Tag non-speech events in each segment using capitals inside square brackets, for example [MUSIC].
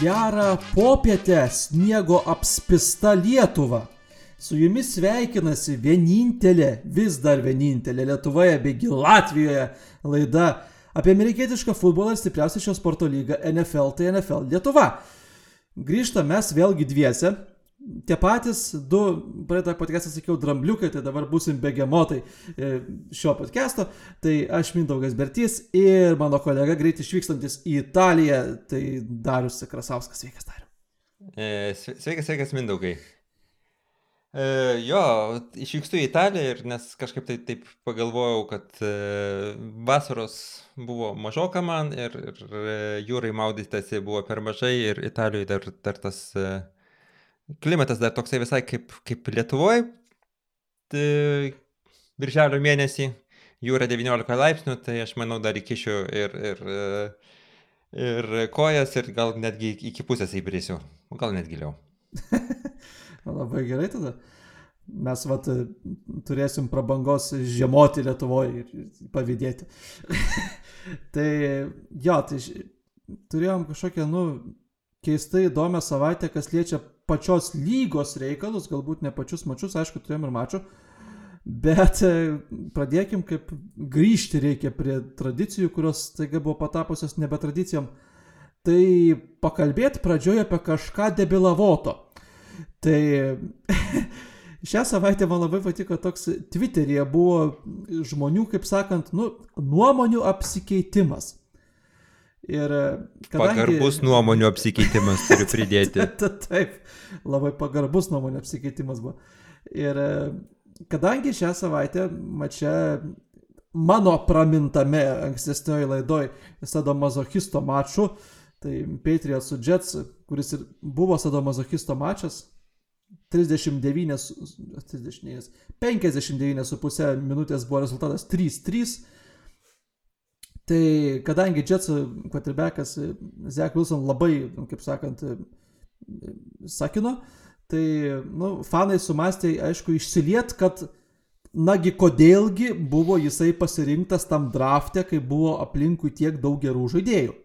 gerą popietę sniego apspista Lietuva. Su jumis sveikinasi vienintelė, vis dar vienintelė Lietuvoje, bėgi Latvijoje laida apie amerikietišką futbolą ir stipriausią šio sporto lygą NFL, tai NFL Lietuva. Grįžta mes vėlgi dviese, tie patys du, praeitą podcastą sakiau, drambliukai, tai dabar busim begemotai e, šio podcast'o. Tai aš Mindaugas Bertys ir mano kolega greit išvykstantis į Italiją, tai Darius Krasauskas. Sveikas, Darius. E, sveikas, sveikas Mindaugai. E, jo, išvykstu į Italiją ir nes kažkaip tai taip pagalvojau, kad e, vasaros buvo mažoka man ir, ir e, jūrai maudytasi buvo per mažai ir Italijoje dar, dar tas e, klimatas dar toksai visai kaip, kaip Lietuvoje. Tai birželio mėnesį jūra 19 laipsnių, tai aš manau dar įkišiu ir, ir, ir kojas ir gal netgi iki pusės įbrisiu, gal net giliau. [LAUGHS] Labai gerai tada. Mes vat, turėsim prabangos žiemoti Lietuvoje ir pavydėti. [LAUGHS] tai jo, tai turėjom kažkokią, nu, keistai įdomią savaitę, kas liečia pačios lygos reikalus, galbūt ne pačius mačius, aišku, turėjom ir mačių, bet e, pradėkim, kaip grįžti reikia prie tradicijų, kurios taiga buvo patapusios nebe tradicijom. Tai pakalbėti pradžioje apie kažką debilavoto. Tai [LAUGHS] šią savaitę man labai patiko toks Twitter'yje buvo žmonių, kaip sakant, nu, nuomonių apsikeitimas. Ir e, kadangi... Pagarbus nuomonių apsikeitimas turiu [LAUGHS] pridėti. Taip, labai pagarbus nuomonių apsikeitimas buvo. Ir e, kadangi šią savaitę mačia mano pramintame ankstesnioje laidoje sadomazochisto maču, tai Patriots su Jets, kuris ir buvo sadomazochisto mačas, 39, 39 59,5 minutės buvo rezultatas 3-3 Tai kadangi Jets quarterbackas Zach Wilson labai, nu, kaip sakant, sakino, tai nu, fanai sumastė, aišku, išsiliet, kad nagi kodėlgi buvo jisai pasirinktas tam drafte, kai buvo aplinkui tiek daug gerų žaidėjų.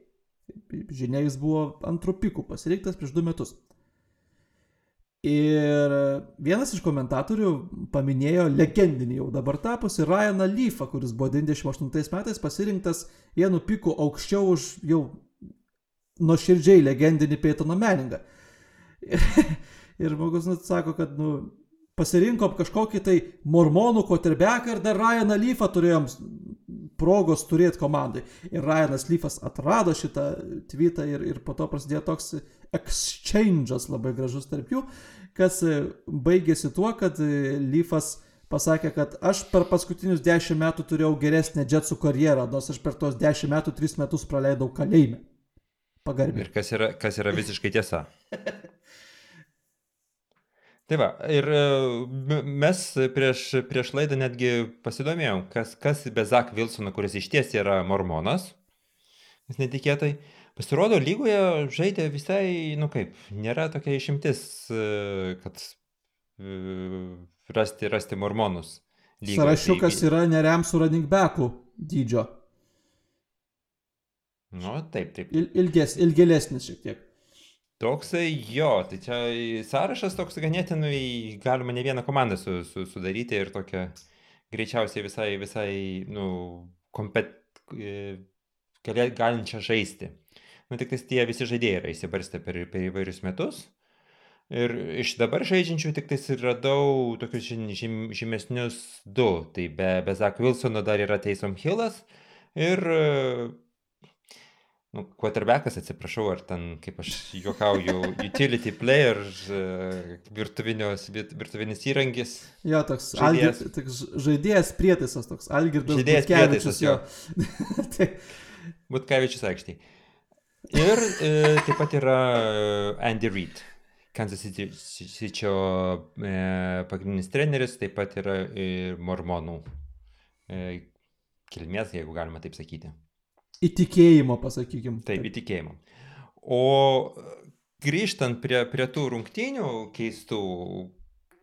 Žinia, jis buvo antrų pikų pasirinktas prieš du metus. Ir vienas iš komentatorių paminėjo legendinį jau dabar tapusi Ryaną Leafą, kuris buvo 98 metais pasirinktas vienu piku aukščiau už jau nuoširdžiai legendinį Peitoną Meningą. Ir, [LAUGHS] ir žmogus nu, sako, kad nu, pasirinkom kažkokį tai mormonų koterbeką ir dar Ryaną Leafą turėjom progos turėti komandai. Ir Ryanas Leafas atrado šitą tweetą ir, ir po to prasidėjo toks exchange'as labai gražus tarp jų, kas e, baigėsi tuo, kad e, Leafas pasakė, kad aš per paskutinius 10 metų turėjau geresnę džetsų karjerą, nors aš per tos 10 metų 3 metus praleidau kalėjime. Pagarbiai. Ir kas yra, kas yra visiškai tiesa. [LAUGHS] Tai va, ir e, mes prieš, prieš laidą netgi pasidomėjom, kas, kas be Zak Wilsono, kuris iš ties yra mormonas, netikėtai, pasirodo, lygoje žaidė visai, nu kaip, nėra tokia išimtis, e, kad e, rasti, rasti mormonus. Lygoje. Sarašiukas tai... yra neriam su running backu dydžio. Nu, taip, taip. Il, ilges, ilgėlesnis šiek tiek. Toksai jo, tai čia sąrašas toks ganėtinai galima ne vieną komandą su, su, sudaryti ir tokią greičiausiai visai, visai, nu, kompet, e, galinčią žaisti. Nu, tik tie visi žaidėjai yra įsibarstę per, per įvairius metus. Ir iš dabar žaidžiančių tik tais radau tokius žym, žymesnius du. Tai be, be Zak Wilsono dar yra Taysom Hillas ir nu, quarterbackas, atsiprašau, ar ten, kaip aš juokauju, [LAUGHS] utility player, virtuvinis, virtuvinis įrankis. Jo, toks žaidėjas, Algir, toks žaidėjas prietaisas, toks Algirdas. Žaidėjas prietaisas, jo. [LAUGHS] tai... Butkevičius aikštėje. Ir e, taip pat yra Andy Reid. Kansas City e, pagrindinis treneris, taip pat yra ir mormonų e, kilmės, jeigu galima taip sakyti. Įtikėjimo, pasakykim. Taip, įtikėjimo. O grįžtant prie, prie tų rungtynių keistų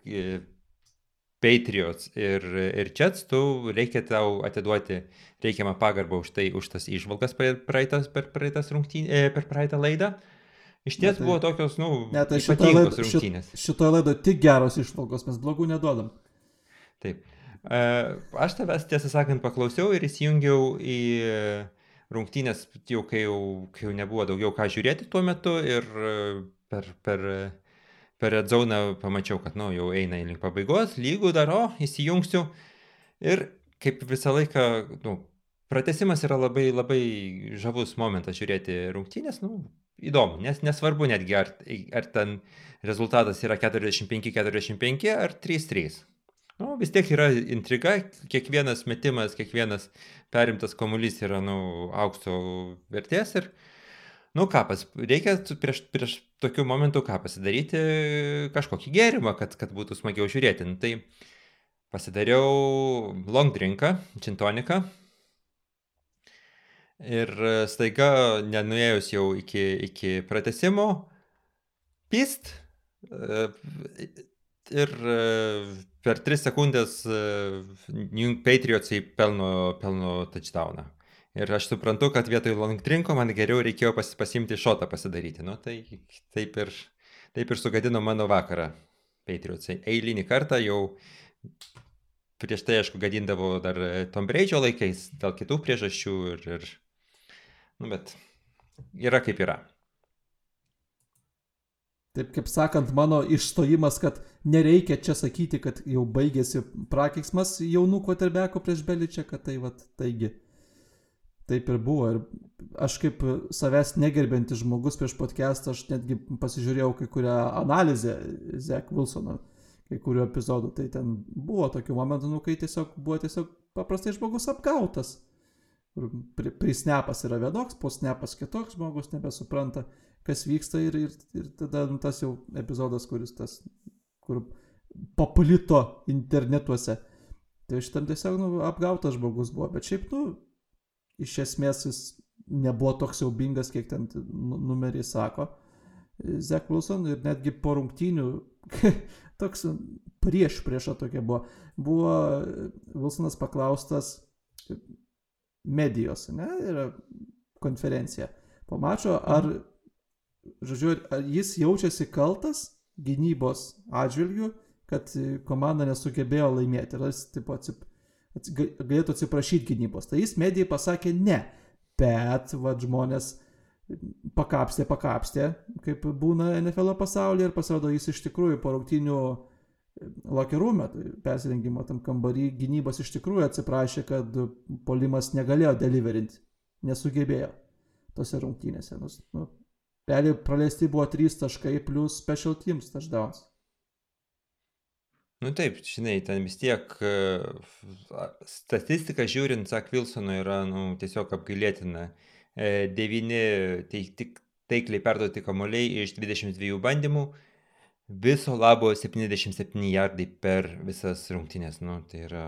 e, Patriots ir, ir Jets, tu reikia tau atiduoti reikiamą pagarbą už tai, už tas išvalgas per praeitas, per praeitas rungtynės, per praeitą laidą. Iš ties tai- buvo tokios, nu, Ne, tai šitoje laidoje rungtynės. šit, šito laido tik geros išvalgos, mes blogų neduodam. Taip. E, Aš tavęs tiesą sakant paklausiau ir įsijungiau į rungtynės, jau kai jau, kai jau nebuvo daugiau ką žiūrėti tuo metu ir e, per, per, per Red Zone pamačiau, kad nu, jau eina į link pabaigos, lygų daro, įsijungsiu ir kaip visą laiką, nu, pratesimas yra labai, labai žavus momentas žiūrėti rungtynės, nu, įdomu, nes nesvarbu netgi ar, ar ten rezultatas yra 45-45 ar 3-3. Nu, vis tiek yra intriga, kiekvienas metimas, kiekvienas perimtas kamuolys yra, nu, aukšto vertės ir, nu, ką, pas, reikia prieš, prieš tokių momentų ką pasidaryti, kažkokį gėrimą, kad, kad būtų smagiau žiūrėti. Nu, tai pasidariau long drinką, čintoniką. Ir staiga, nenuėjus jau iki, iki pratesimo, pist. e, Ir e, per 3 sekundės e, New England Patriotsai pelno, pelno touchdowną. Ir aš suprantu, kad vietoj long drinko man geriau reikėjo pas, pasimti šotą pasidaryti. Nu, tai taip ir, taip ir sugadino mano vakarą Patriotsai. Eilinį kartą jau prieš tai, aišku, gadindavo dar Tom Braidžio laikais dėl kitų priežasčių ir, ir nu, bet yra kaip yra. Taip kaip sakant, mano išstojimas, kad nereikia čia sakyti, kad jau baigėsi prakeiksmas jaunų kvoterbeko prieš Beličią, kad tai va, taigi. Taip ir buvo. Ir aš kaip savęs negerbintis žmogus prieš podcastą, aš netgi pasižiūrėjau kai kurią analizę Zek Wilsono, kai kurių epizodų. Tai ten buvo tokių momentų, nu, kai tiesiog buvo tiesiog paprastai žmogus apgautas. Prisnepas yra vienoks, posnepas kitoks, žmogus nebesupranta, kas vyksta ir, ir, ir tada nu, tas jau epizodas, kuris tas, kur paplito internetuose. Tai šitam tiesiog nu, apgautas žmogus buvo, bet šiaip, nu, iš esmės jis nebuvo toks siaubingas, kiek ten nu- numeriai sako. Zek Wilson ir netgi po rungtynių [LAUGHS] toks prieš priešą tokia buvo. Buvo Wilsonas paklaustas medijos, ne, yra konferencija. Po mačo, ar, žodžiu, ar jis jaučiasi kaltas gynybos atžvilgių, kad komanda nesugebėjo laimėti. Ir jis tipo, atsip, galėtų atsiprašyti gynybos. Tai jis medijai pasakė ne. Bet, va, žmonės pakapstė, pakapstė, kaip būna NFL pasaulyje ir pasirodo jis iš tikrųjų po rungtynių lokerume, tai persirengimo tam kambarį gynybos iš tikrųjų atsiprašė, kad polimas negalėjo deliverinti, nesugebėjo tose rungtynėse. Nu, realiai praleisti buvo 3 taškai plus special teams touchdowns. Nu taip, žinai, ten vis tiek e, statistika žiūrint, Zak Wilsono yra nu, tiesiog apgailėtina. E, Devyni teik, tik, taikliai perduoti kamuoliai iš 22 bandymų, viso labo 77 jardai per visas rungtynės. Nu, tai yra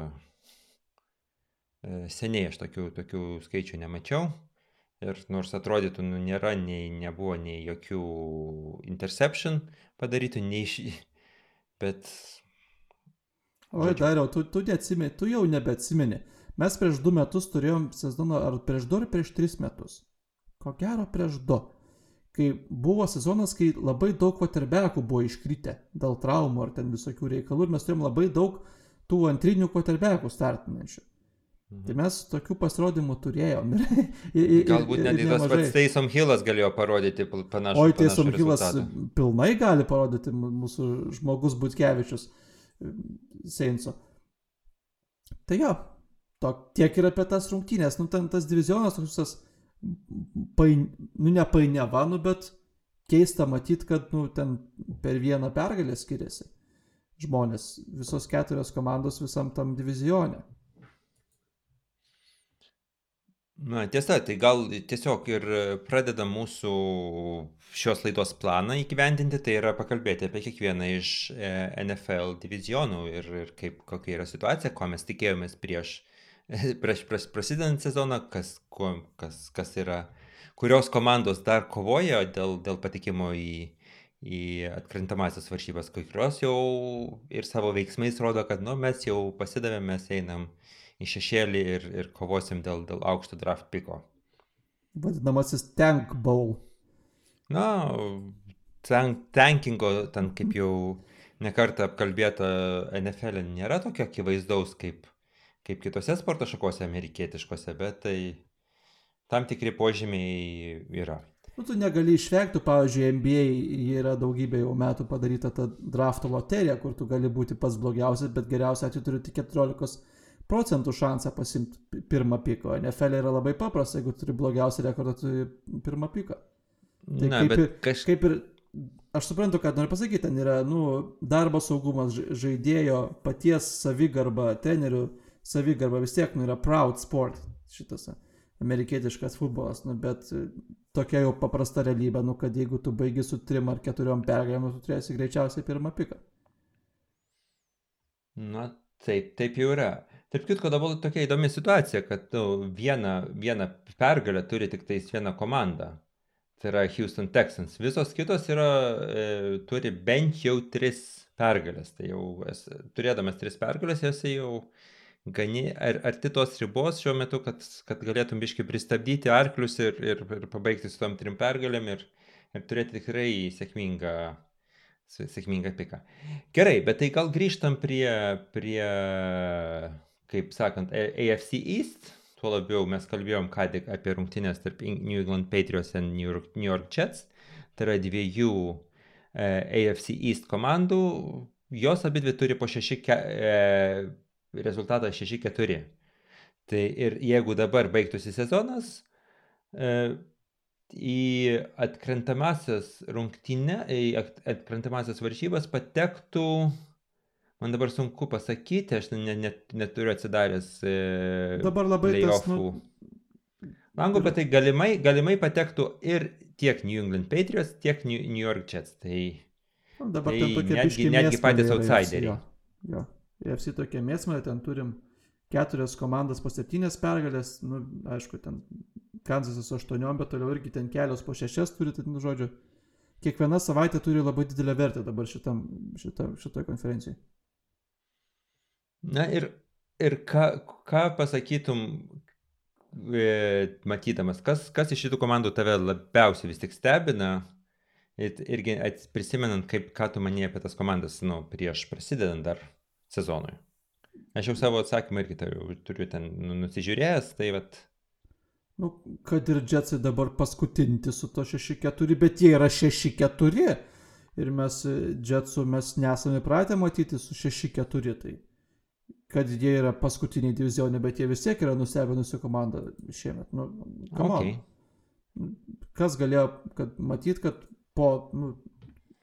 e, seniai aš tokių, tokių skaičių nemačiau. Ir nors atrodytų, nu, nėra, nei, nebuvo nei jokių interception padarytų, nei iš... Bet Oi, dariau, tu, tu, neatsimeni, tu jau nebeatsimeni. Mes prieš du metus turėjom sezoną, ar prieš du, ar prieš tris metus. Ko gero prieš du. Kai buvo sezonas, kai labai daug kvoterbekų buvo iškritę dėl traumų ar ten visokių reikalų ir mes turėjom labai daug tų antrinių kvoterbekų startinančių. Tai mes tokių pasirodymų turėjom. [LAUGHS] Ir, ir, ir, Galbūt net ir tas pats Taysom Hillas galėjo parodyti panašų. Oi, Teisom rezultatą. pilnai gali parodyti mūsų žmogus Butkevičius Seinso. Tai jo, to, tiek ir apie tas rungtynės. Nu, ten tas divizionas toks visas, pain, nu, ne painiava, nu, bet keista matyti, kad, nu, ten per vieną pergalę skiriasi žmonės, visos keturios komandos visam tam divizione. Na, tiesa, tai gal tiesiog ir pradeda mūsų šios laidos planą įgyvendinti, tai yra pakalbėti apie kiekvieną iš e, NFL divizionų ir, ir kaip, kokia yra situacija, ko mes tikėjomės prieš, [LAUGHS] prieš, prieš prasidedant sezoną, kas, kuo, kas, kas yra, kurios komandos dar kovoja dėl, dėl patekimo į, į atkrintamasias varžybas, kai kurios jau ir savo veiksmais rodo, kad nu, mes jau pasidavėme, mes einam į šešėlį ir, ir kovosim dėl, dėl aukšto draft piko. Vadinamasis Tank Bowl. na, tank, tankingo, ten kaip jau nekartą apkalbėta NFL nėra tokio akivaizdaus kaip, kaip kitose sporto šakose amerikietiškose, bet tai tam tikri požymiai yra. Nu, tu negali išvengti, pavyzdžiui, NBA yra daugybė jau metų padaryta ta drafto loterija, kur tu gali būti pats blogiausias, bet geriausia atveju turi tik 14 procentų šansą pasimti pirmą piką. NFL yra labai paprasta, jeigu turi blogiausią rekordą, turi pirmą piką. Tai Na, kaip, ir, kaž... kaip ir aš suprantu, kad noriu pasakyti, ten yra, nu, darbo saugumas, žaidėjo paties savigarba, trenerių savigarba vis tiek, nu, yra proud sport šitas amerikietiškas futbolas, nu, bet tokia jau paprasta realybė, nu, kad jeigu tu baigi su trim ar keturiom pergalėm, tu turėsi greičiausiai pirmą piką. Na, taip, taip jau yra. Tarp kitko, dabar tokia įdomi situacija, kad nu, vieną, vieną pergalę turi tik tais viena komanda tai yra Houston Texans. Visos kitos yra, e, turi bent jau tris pergalės. Tai jau es, turėdamas tris pergalės, esi jau gani ar, arti tos ribos šiuo metu, kad, kad galėtum biškai pristabdyti arklius ir, ir, ir pabaigti su tom trim pergalėm ir, ir turėti tikrai sėkmingą, sėkmingą piką. Gerai, bet tai gal grįžtam prie, prie kaip sakant, AFC East Tuo labiau mes kalbėjom ką tik apie rungtynės tarp New England Patriots ir New York, New York Jets. Tai yra dviejų e, AFC East komandų. Jos abi dvi turi po šeši, ke, e, rezultatą 6-4. Tai ir jeigu dabar baigtųsi sezonas, e, į atkrentamasias rungtynę, į atkrentamasias varžybas patektų Man dabar sunku pasakyti, aš net, net, neturiu atsidaręs. E, dabar labai tas. Nu... Langų, bet tai galimai, galimai patektų ir tiek New England Patriots, tiek New, New York Jets. Tai, nu, dabar tai tokie netgi, netgi patys outsideriai. Jo, jo. EFC tokie mėsmai, ten turim keturias komandas po septynės pergalės, nu, aišku, ten Kanzasas su aštuoniom, bet toliau irgi ten kelios po šešias turi, tai, nu, žodžiu, kiekviena savaitė turi labai didelę vertę dabar šitam, šita, šitoje konferencijoje. Na ir, ir ką, ką pasakytum, e, matydamas, kas, kas iš šitų komandų tave labiausiai vis tik stebina, irgi prisimenant, kaip, ką tu manėjai apie tas komandas, nu, prieš prasidedant dar sezonui. Aš jau savo atsakymą irgi turiu ten nu, nusižiūrėjęs, tai vat. Nu, kad ir Jetsai dabar paskutinti su to 6-4, bet jie yra 6-4 ir mes Jetsų mes nesame pratę matyti su 6-4, tai kad jie yra paskutiniai divizionai, bet jie vis tiek yra nustebinusi komanda šiemet. Nu, okay. Kas galėjo kad matyt, kad po nu,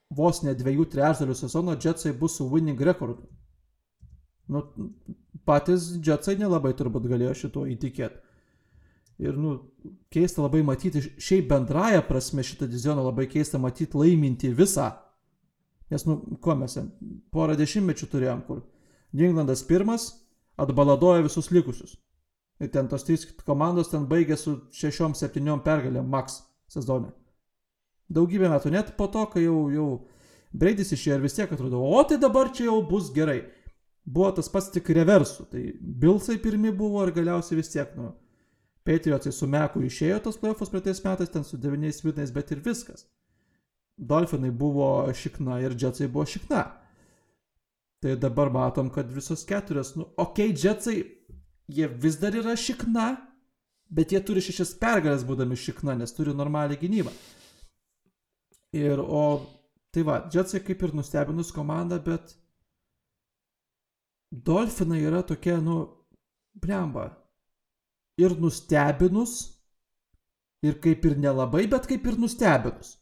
vos ne dviejų trečdalių sezono Jetsai bus su winning rekordu. Nu, patys Jetsai nelabai turbūt galėjo šito įtikėti. Ir, nu, keista labai matyti, šiaip bendraja prasme šitą divizioną labai keista matyti laiminti visą. Nes, nu, ko mes, porą dešimtmečių turėjom, kur New Englandas pirmas atbaladoja visus likusius. Ir ten tos trys komandos ten baigė su šešiom, septyniom pergalėm max sezone. Daugybę metų, net po to, kai jau, jau Breidis išėjo ir vis tiek atrodo, o tai dabar čia jau bus gerai. Buvo tas pats tik reversų. Tai Bilsai pirmi buvo ir galiausiai vis tiek, nu, Patriotsai su Meku išėjo tos playoffs praeitais metais, ten su devyniais vidais, bet ir viskas. Dolfinai buvo šikna ir Jetsai buvo šikna. Tai dabar matom, kad visos keturios, nu, okei, okay, Jetsai, jie vis dar yra šikna, bet jie turi šešias pergalės būdami šikna, nes turi normalią gynybą. Ir, o, tai va, Jetsai kaip ir nustebinus komandą, bet Dolfinai yra tokia, nu, blemba. Ir nustebinus, ir kaip ir nelabai, bet kaip ir nustebinus.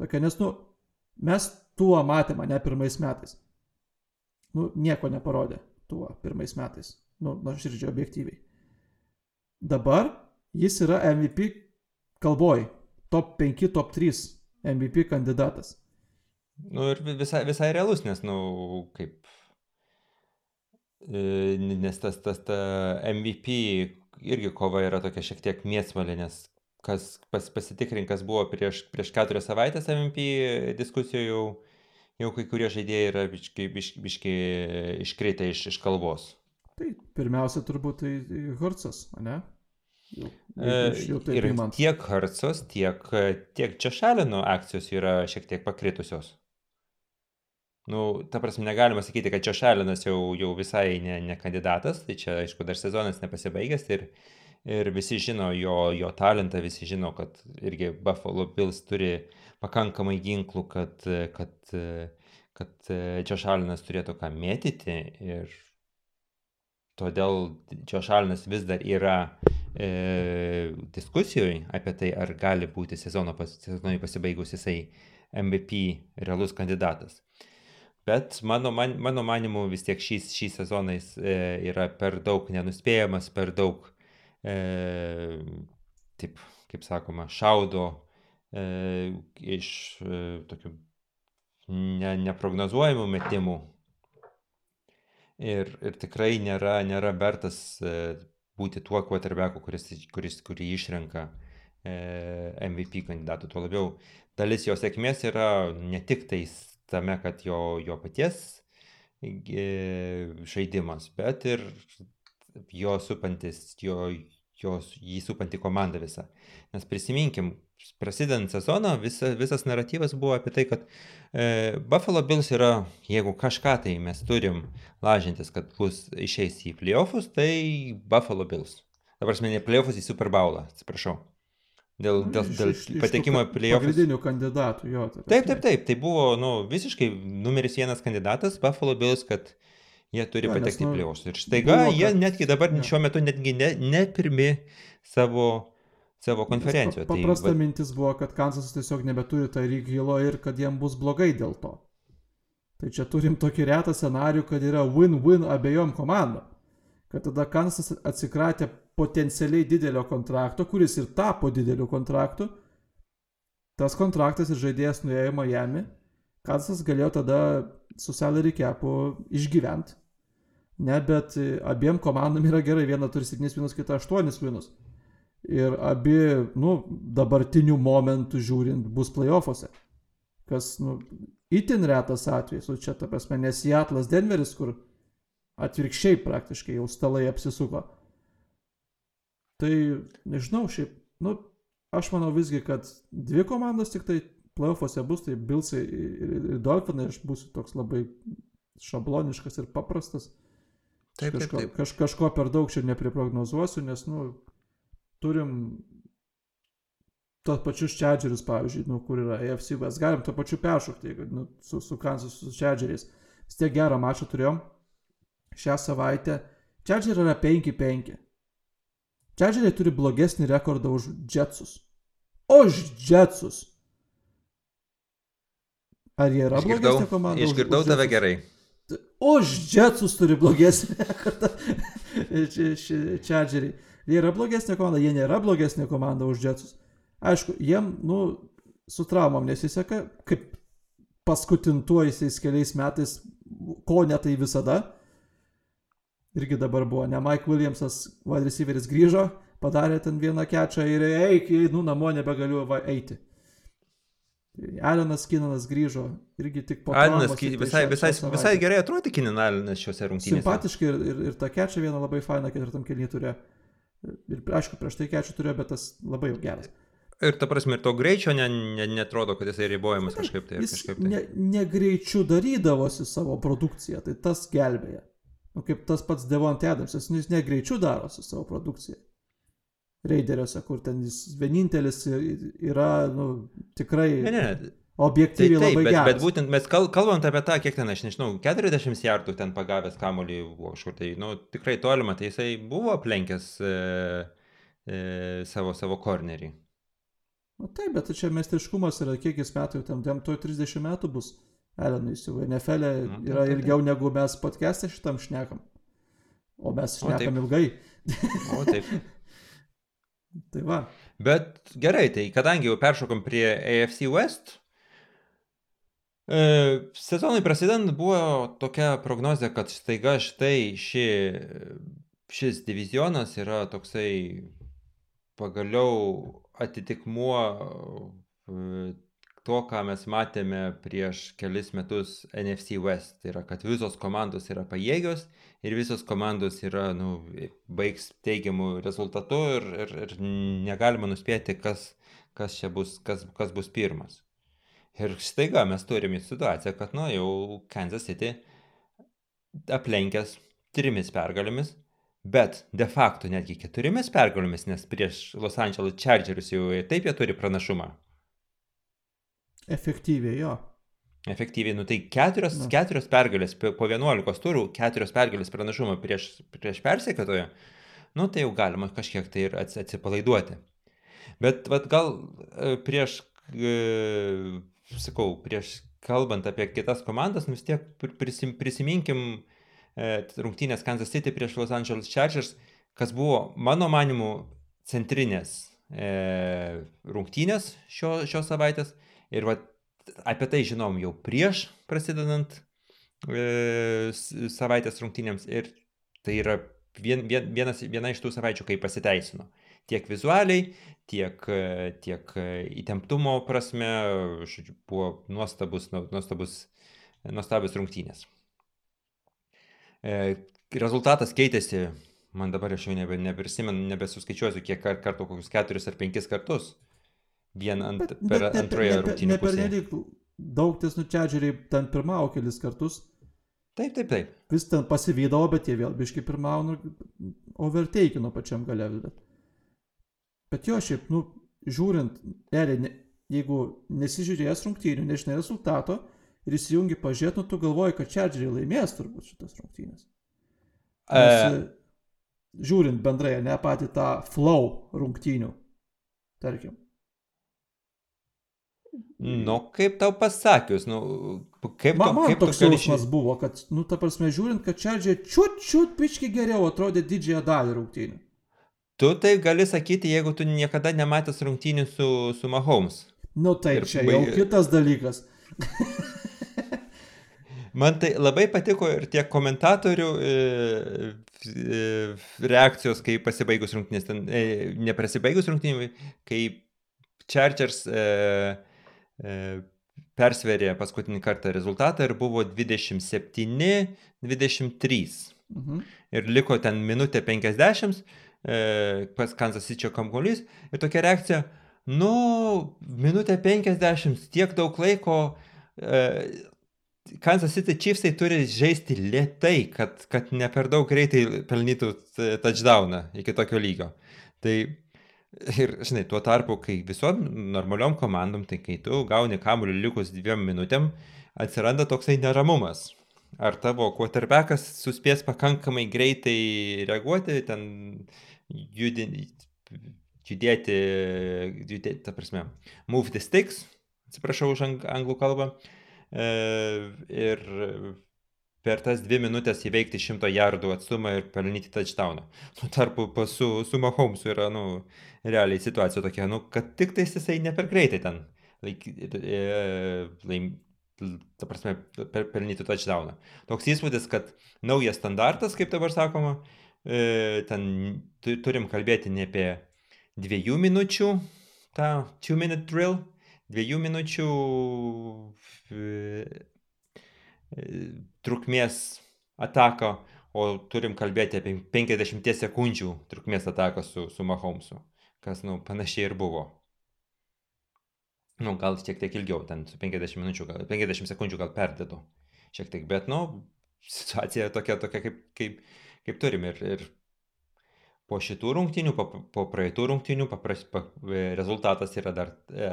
Tokia, nes, nu, mes tuo matėme, ne pirmais metais nu, nieko neparodė tuo pirmais metais. Nu, nuoširdžiai objektyviai. Dabar jis yra MVP kalboj. Top 5, top 3 MVP kandidatas. Nu ir visai, visai realus, nes, nu, kaip. E, nes tas, tas ta MVP irgi kova yra tokia šiek tiek mėsmalė, nes kas pas, pasitikrin, kas buvo prieš, prieš keturias savaitės MVP diskusijų jau jau kai kurie žaidėjai yra biški, biški, biški iškreitę iš, iš kalbos. Tai pirmiausia turbūt tai Hurtsas, ne? Jau, E, jau taip Ir imant. tiek Hartsos, tiek, tiek Češalino akcijos yra šiek tiek pakritusios. Nu, ta prasme, negalima sakyti, kad Češalinas jau, jau visai ne, ne kandidatas, tai čia, aišku, dar sezonas nepasibaigęs ir, ir visi žino jo, jo talentą, visi žino, kad irgi Buffalo Bills turi pakankamai ginklų, kad, kad, kad Češalinas turėtų ką mėtyti ir todėl Češalinas vis dar yra e, diskusijoje apie tai, ar gali būti sezono pas, sezonui pasibaigus jisai MVP realus kandidatas. Bet mano, man, mano manimu vis tiek šį, šį sezoną jis e, yra per daug nenuspėjamas, per daug, e, taip, kaip sakoma, šaudo iš e, tokių ne, neprognozuojamų metimų. Ir, ir tikrai nėra, nėra vertas e, būti tuo quarterbacku, kuris, kuris, kurį išrenka e, MVP kandidatų. Tuo labiau dalis jo sėkmės yra ne tik tais tame, kad jo, jo paties e, žaidimas, bet ir jo supantis, jo, jos, jį supanti komanda visa. Nes prisiminkim, prasidedant sezoną, visa, visas naratyvas buvo apie tai, kad e, Buffalo Bills yra, jeigu kažką tai mes turim lažintis, kad bus išeis į playoffus, tai Buffalo Bills. Dabar ne playoffus į Super Bowlą, atsiprašau. Dėl, dėl, dėl Iš- iš- patekimo į playoffus. Pagrindinių kandidatų, jo. ta Taip, prasme. taip, taip. Tai buvo nu, visiškai numeris vienas kandidatas Buffalo Bills, kad jie turi nes, patekti į nu, playoffs. Ir staiga buvo, jie kad- netgi dabar jo. šiuo metu netgi ne, ne pirmi savo, savo konferencijoje. pa- Paprasta mintis buvo, kad Kansas tiesiog nebeturi Tyreek Hilo ir kad jiem bus blogai dėl to. Tai čia turim tokį retą scenarių, kad yra win-win abiejom komandom. Kad tada Kansas atsikratė potencialiai didelio kontrakto, kuris ir tapo dideliu kontraktu. Tas kontraktas ir žaidėjas nuėjo į Miami. Kansas galėjo tada su salary capu išgyventi. Ne, bet abiem komandom yra gerai. Viena turi 7 minus, kita 8 minus. Ir abi, nu, dabartinių momentų žiūrint, bus playoffuose. Kas, nu, itin retas atvejis, o čia ta prasme, nes Seattle'as Denveris, kur atvirkščiai praktiškai jau stalai apsisuko. Tai, nežinau, šiaip, nu, aš manau visgi, kad dvi komandos tik tai playoffuose bus, tai Bilsai ir, ir, Dolphinai, aš būsiu toks labai šabloniškas ir paprastas. Taip, taip, kažko, taip. Kaž, kažko per daug čia nepriprognozuosiu, nes, nu, turim tos pačius čedžerius, pavyzdžiui, nu, kur yra AFC West, galim to pačiu peršokti, jeigu, nu, su, su Kansas, su čedžeriais. Vis tiek gerą mačą turėjom šią savaitę. Čedžeriai yra 5-5. Čedžeriai turi blogesnį rekordą už Jetsus. Už Jetsus. Ar jie yra Išgirdau, blogesnė komanda? už- išgirdau už tave Jetsus? gerai. Už Jetsus turi blogesnį [LAUGHS] rekordą. Čedžeriai. Jie yra blogesnė komanda, jie nėra blogesnė komanda už Jetsus. Aišku, jiem, nu, su traumom nesiseka, kaip paskutintuojaisiais keliais metais, ko ne tai visada. Irgi dabar buvo, ne Mike Williamsas, wide receiveris grįžo, padarė ten vieną kečą ir eik, nu, namo nebegaliu va, eiti. Alenas Kinanas grįžo, irgi tik po Alinas traumos Ki- tiktai visai, visai, visai gerai atrodė Kinenalinas šiuose rungtynėse. Simpatiškai ir, ir, ir tą kečią vieną labai fainą ketvirtam kelnį turėjo. Ir aišku, prieš tai kečią turėjo, bet tas labai jau geras. Ir ta prasme, ir to greičio ne, ne, netrodo, kad jisai ribojamas kažkaip tai. Jis Kažkaip tai. ne, negreičiu darydavosi savo produkciją, tai tas gelbėja. Nu, kaip tas pats Devon Adamsas, nu, jis negreičiu darosi savo produkciją. Raideriuose, kur ten jis vienintelis yra, nu, tikrai Ne, ne, Tai objektyviai taip, labai bet, geras. bet būtent mes kal, kalbant apie tą, kiek ten, aš nežinau, 40 jardų ten pagavęs kamolį buvo kažkur, tai, nu, tikrai tolima, tai jisai buvo aplenkęs e, e, savo, savo kornerį. Nu, taip, bet čia meistriškumas yra, kiek jis metų, jau tam, tam to 30 metų bus. Elenui įsivaizduoju, NFL Nu, taip, yra taip, ilgiau negu mes podcast'e šitam šnekam. O mes O, šnekam taip. ilgai. O taip. [LAUGHS] Tai va. Bet gerai, tai kadangi jau peršokom prie AFC West, e, sezonui prasidant buvo tokia prognozija, kad staiga štai ši, šis divizionas yra toksai pagaliau atitikmuo e, to, ką mes matėme prieš kelis metus NFC West. Tai yra, kad visos komandos yra pajėgios ir visos komandos yra, nu, baigs teigiamų rezultatų ir, ir, ir negalima nuspėti, kas, kas čia bus, kas, kas bus pirmas. Ir staiga mes turime situaciją, kad, nu, jau Kansas City aplenkęs trimis pergalėmis, bet de facto netgi keturiomis pergalėmis, nes prieš Los Angeles Chargerius jau taip jie turi pranašumą. Efektyviai, jo. Efektyviai, nu tai keturios, Na. keturios pergalės po 11 turų, keturios pergalės pranašumą prieš, prieš persekėtoją, nu tai jau galima kažkiek tai ir atsipalaiduoti. Bet vat, gal e, prieš, e, sakau, prieš kalbant apie kitas komandas, nu vis tiek prisim, prisiminkim e, rungtynės Kansas City prieš Los Angeles Chargers, kas buvo mano manimu centrinės e, rungtynės šio, šios savaitės. Ir vat, apie tai žinom jau prieš prasidedant e, savaitės rungtynėms ir tai yra vien, vien, vienas, viena iš tų savaičių, kai pasiteisino. Tiek vizualiai, tiek, tiek įtemptumo prasme, žodžiu, buvo nuostabus, nu, nuostabus, nuostabus rungtynės. E, rezultatas keitėsi, man dabar aš jau nebe, neprisimenu, nebesuskaičiuosiu, kiek kartų, kokius keturis ar penkis kartus. Vien ant, bet, per bet antroje rungtynėje. Ne per nelik daug ties nučiadžiuriai ten pirmavo kelis kartus. Taip, taip, taip. Vis ten pasivydavo, bet jie vėl biškai pirmavo, nu, overtakeino pačiam gale. Bet, bet jo, šiaip, nu, žiūrint, realiai, ne, jeigu nesižiūrėjęs rungtynių, nežinai rezultato ir įsijungi pažiūrėti, nu, tu galvoji, kad Čerdžeriai laimės turbūt šitas rungtynės. Nes, e... Žiūrint bendrai, ne patį tą flow rungtynių, tarkim. Nu, kaip tau pasakius, nu, kaip, man, man kaip toks jausmas buvo, kad, nu, ta prasme, žiūrint, kad Čerdžiai čiut, čiut, pički geriau atrodė didžiąją dalį rungtynių. Tu tai gali sakyti, jeigu tu niekada nematęs rungtynių su, su Mahomes. Nu, tai ir čia jau kitas dalykas. [LAUGHS] Man tai labai patiko ir tiek komentatorių e, e, reakcijos, kai pasibaigus rungtynės, ten, e, neprasibaigus rungtynės, kai Chargers e, E, persverė paskutinį kartą rezultatą ir buvo 27-23. Mhm. Ir liko ten minutė 50 e, pas Kansas City kamkolys ir tokia reakcija, nu, minutė 50, tiek daug laiko. E, Kansas City Chiefsai turi žaisti lietai, kad, kad ne per daug greitai pelnytų touchdowną iki tokio lygio. Tai Ir, žinai, tuo tarpu, kai visom normaliom komandom, tai kai tu gauni kamuolį likus dviem minutėm, atsiranda toksai neramumas. Ar tavo quarterbackas suspės pakankamai greitai reaguoti, ten judinti, judėti, judėti, ta prasme, move the sticks, atsiprašau už anglų kalbą, e, ir per tas dvi minutės įveikti šimto jardų atstumą ir pelnyti touchdowną. Tuo tarpu su, su Mahomesu yra, nu, realiai situacija tokia, nu, kad tik tais jisai ne per greitai ten laik, e, laim, ta prasme, per, pelnyti touchdowną. Toks įspūdis, kad naujas standartas, kaip dabar sakoma, ten turim kalbėti ne apie dviejų minučių, tą two minute drill, dviejų minučių trukmės ataką, o turim kalbėti apie 50 sekundžių trukmės ataką su, su Mahomesu kas, nu, panašiai ir buvo. Nu, gal šiek tiek ilgiau, ten su 50 minučių, gal 50 sekundžių gal perdėdu. Šiek tiek, bet, nu, situacija tokia, tokia kaip, kaip, kaip turim. Ir, ir po šitų rungtynių, po, po praeitų rungtynių, papras, pa, rezultatas yra dar e,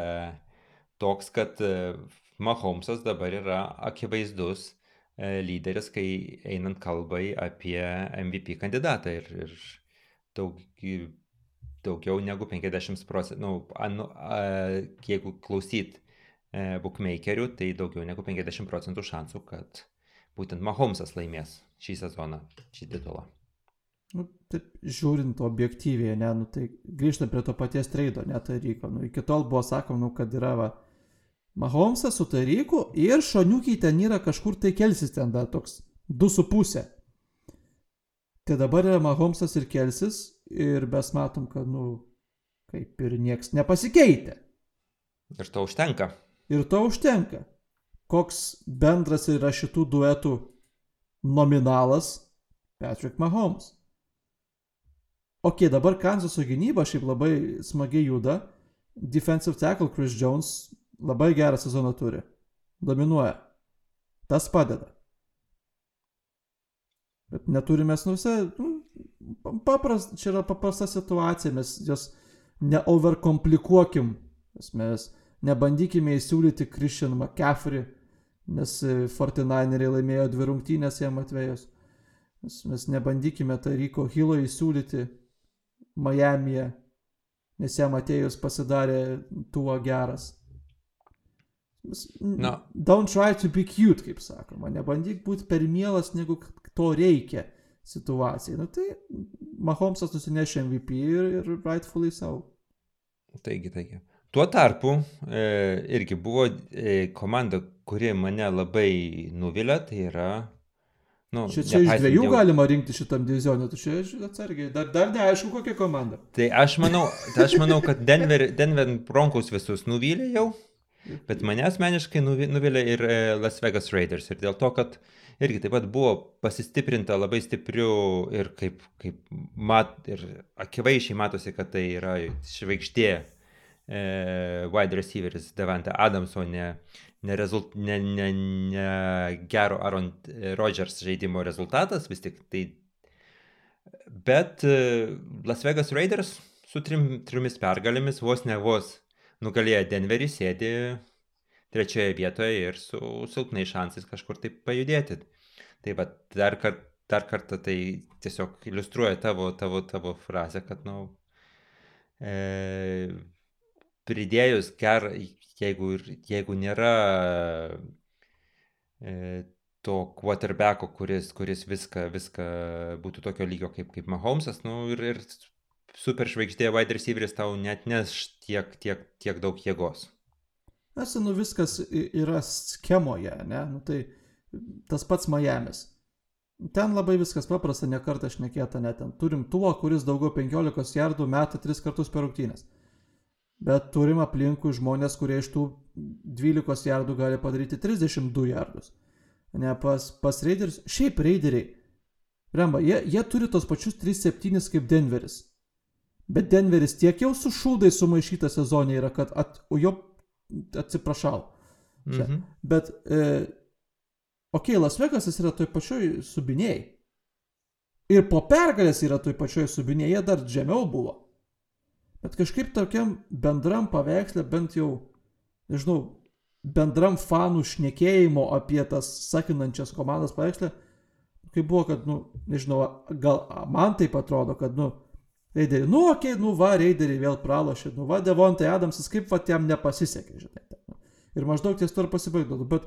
toks, kad e, Mahomesas dabar yra akivaizdus e, lyderis, kai einant kalbai apie MVP kandidatą. Ir, ir daug daugiau negu 50 procentų, nu, anu, a, jeigu klausyt e, bookmakerių, tai daugiau negu 50 procentų šansų, kad būtent Mahomesas laimės šį sezoną, šį titulą. Nu, taip, žiūrint objektyviai, ne, nu, tai grįžtant prie to paties traido, ne, Taryko, nu, iki tol buvo sakoma, nu, kad yra va, Mahomesas su Taryku ir šoniukiai ten yra kažkur tai kelsis ten dar toks 2,5. Tai dabar yra Mahomesas ir kelsis ir mes matom, kad, nu, kaip ir nieks nepasikeitė. Ir to užtenka. Ir to užtenka. Koks bendras yra šitų duetų nominalas, Patrick Mahomes. Ok, dabar Kansaso gynyba šiaip labai smagiai juda. Defensive tackle Chris Jones labai gerą sezoną turi. Dominuoja. Tas padeda. Bet neturime nu visai, nu, paprast, čia yra paprasta situacija, mes jos neoverkomplikuokim. Mes nebandykime įsiūlyti Christian McCaffrey, nes 49eriai laimėjo dvi rungtynės jam atvejus. Mes, mes nebandykime Taryko Hilo įsiūlyti Miami'e, nes jam atėjus pasidarė tuo geras. No. Don't try to be cute, kaip sakoma. Nebandyk būti per mielas, negu to reikia situacijai. Nu, tai Mahomesas nusinešė MVP ir, ir rightfully savo. Taigi, taigi. Tuo tarpu e, irgi buvo e, komanda, kuri mane labai nuvilia, tai yra... Nu, čia čia iš dviejų jau... galima rinkti šitam divizionui, tu čia atsargiai, dar, dar neaišku kokia komanda. Tai aš manau, tai aš manau kad Denver, Denver Broncos visus nuvylė jau, bet mane asmeniškai nuvilė ir e, Las Vegas Raiders. Ir dėl to, kad irgi taip pat buvo pasistiprinta labai stipriu ir kaip, kaip mat, ir akivaizdžiai matosi, kad tai yra žvaigždė e, wide receiveris Devante Adams, o ne, ne, rezult, ne, ne, ne gero Aaron Rodgers žaidimo rezultatas, vis tik tai. Bet e, Las Vegas Raiders su trim, trimis pergalėmis vos ne vos nugalėję Denverį sėdi trečioje vietoje ir su silpnai šansais kažkur taip pajudėti. Tai va, dar, kart, dar kartą tai tiesiog iliustruoja tavo, tavo, tavo frazę, kad, na, nu, e, pridėjus gerą, jeigu, jeigu nėra e, to quarterbacko, kuris, kuris viską, viską būtų tokio lygio kaip, kaip Mahomesas, nu, ir, ir superžvaigždė wide receiveris tau net neš tiek, tiek, tiek daug jėgos. Nes, nu, viskas yra schemoje, ne? Nu, tai tas pats Miami's. Ten labai viskas paprasta, nekartą šnekėta net ten. Turim tuo, kuris daugiau 15 jardų meta 3 kartus per rungtynės. Bet turim aplinkui žmonės, kurie iš tų 12 jardų gali padaryti 32 jardus. Ne, pas, pas Raiders, šiaip Raideriai, Remba, jie, jie turi tos pačius 3-7 kaip Denveris. Bet Denveris tiek jau su šūdai sumaišyta sezonė yra, kad at, jo atsiprašau. Mhm. Bet, e, okei, okay, Las Vegasas yra toj pačioj subinėjai. Ir po pergalės yra toj pačioj subinėjai, jie dar žemiau buvo. Bet kažkaip tokiam bendram paveikslė, bent jau, nežinau, bendram fanų šnekėjimo apie tas sakinančias komandas paveikslė, kai buvo, kad, nu, nežinau, gal man taip atrodo, kad, nu, Reideriai, nu, okei, okay, nu, va, Reideriai vėl pralošė, nu, va, Devontai Adamsas, kaip va, jam nepasisekė, žinai. Nu. Ir maždaug ties to ir pasibaigdavo, bet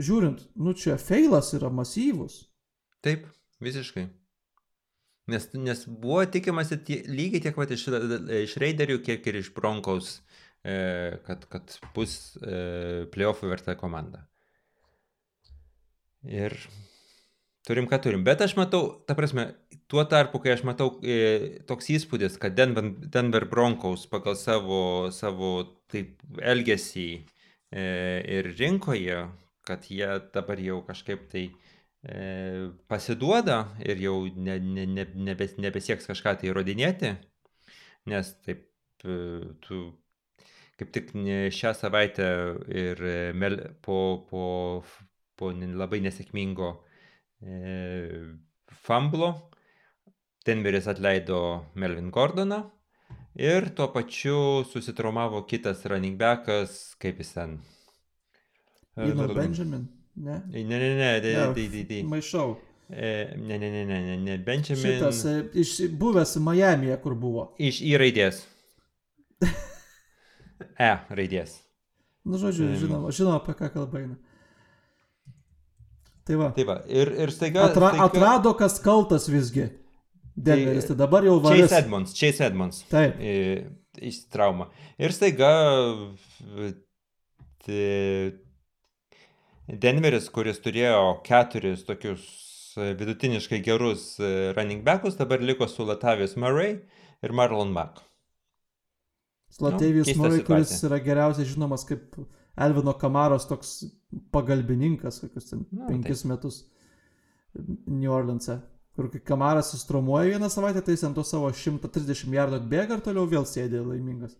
žiūrint, nu, čia feilas yra masyvus. Taip, visiškai. Nes, nes buvo tikimasi tie, lygiai tiek pat iš, iš Raiderių, kiek ir iš Broncos, e, kad, kad bus e, playoffų verta komanda. Ir Turim, ką turim. Bet aš matau, ta prasme, tuo tarpu, kai aš matau e, toks įspūdis, kad Denver, Denver Broncos pagal savo, savo taip elgesį e, ir rinkoje, kad jie dabar jau kažkaip tai e, pasiduoda ir jau ne, ne, ne, nebes, nebesieks kažką tai įrodinėti, nes taip e, tu kaip tik šią savaitę ir mel, po, po, po labai nesėkmingo e, Famblo, Denveris atleido Melvin Gordoną ir tuo pačiu susitraumavo kitas running backas, kaip jis ten. Ino Benjamin, ne? Ne, ne, ne, ne, ne, ne, ne. Maišau. E, ne, ne, ne, ne, ne, ne, Benjamin. Šitas e, iš buvęs Miami'e, kur buvo. Iš į raidės. [LAUGHS] e raidės. Nu, žodžiu, žinoma, žinoma, apie ką kalba eina. Tai va. Tai va. Ir, ir staiga, Atra, staiga... Atrado, kas kaltas visgi. Denveris, tai, tai dabar jau varės. Chase Edmonds, Chase Edmonds. Taip. Iš traumą. Ir staiga Denveris, kuris turėjo keturis tokius vidutiniškai gerus running backus, dabar liko su Latavijos Murray ir Marlon Mack. Latavijos nu, Murray, kuris yra geriausiai žinomas kaip Elvino Kamaros toks pagalbininkas, kokius ten Na, penkis taip. metus New Orleans'e. kur kai Kamaras sustromuoja vieną savaitę, tai jis ant to savo 130 jardų atbėga ir toliau vėl sėdė laimingas.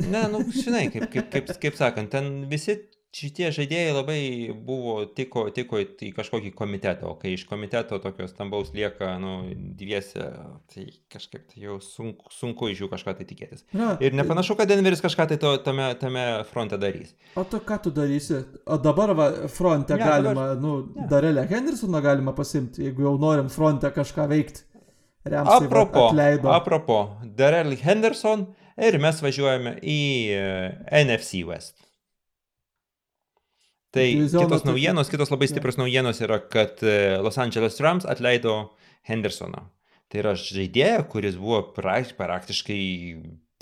Ne, nu, žinai, kaip, kaip, kaip, kaip sakant, ten visi šitie žaidėjai labai buvo tiko, tiko į kažkokį komitetą, o kai iš komiteto tokios stambaus lieka, nu, dviese, tai kažkaip tai jau sunku, sunku iš jų kažką tai tikėtis. Ja, Ir nepanašu, kad Denveris kažką tai to, tame, tame fronte darys. O tu ką tu darysi? O dabar va, fronte ja, galima, dabar- nu, ja. Darelę Hendersoną galima pasimti, jeigu jau norim fronte kažką veikti. Remsai Apropo, atleido. apropo, Darrell Henderson ir mes važiuojame į e, NFC West. Tai kitos tokį- naujienos, kitos labai stiprios naujienos yra, kad e, Los Angeles Rams atleido Hendersoną. Tai yra žaidėja, kuris buvo pra, praktiškai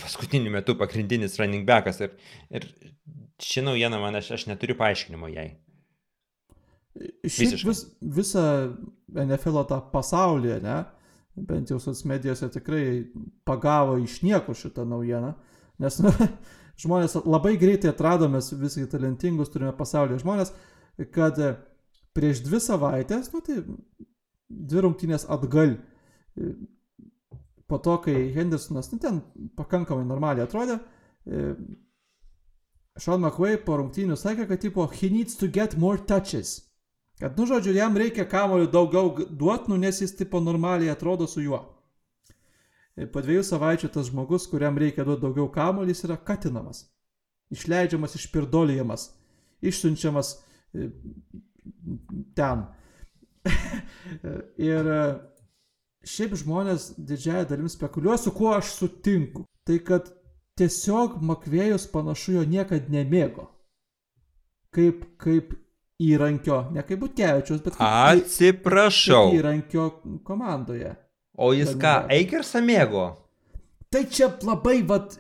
paskutiniu metu pagrindinis running backas. Ir, ir ši naujiena man, aš, aš neturiu paaiškinimo jai. Šiaip vis, visą NFL tą pasaulį, ne? Bent jau socialmedijose tikrai pagavo iš niekur šitą naujieną. Nes nu, žmonės labai greitai atrado, mes visai talentingus turime pasaulyje žmonės, kad e, prieš dvi savaitės, nu tai dvi rungtynės atgal, e, po to, kai Hendersonas, nu ten pakankamai normaliai atrodė, e, Sean McVay po rungtynių sakė, kad tipo, he needs to get more touches. Kad, nu, žodžiu, jam reikia kamolių daugiau duoti, nu, nes jis tipo normaliai atrodo su juo. Ir po dviejų savaičių tas žmogus, kuriam reikia duoti daugiau kamolių, jis yra katinamas. Išleidžiamas, išpirdolijamas, išsiunčiamas e, ten. [LAUGHS] Ir e, šiaip žmonės didžiąją dalim spekuliuoja, su kuo aš sutinku. Tai kad tiesiog Makvėjus panašu jo niekad nemėgo. Kaip, kaip įrankio, ne kaip Butkevičius, bet kaip, Atsiprašau. kaip įrankio komandoje. O jis ką, Eikersą mėgo? Tai čia labai vat,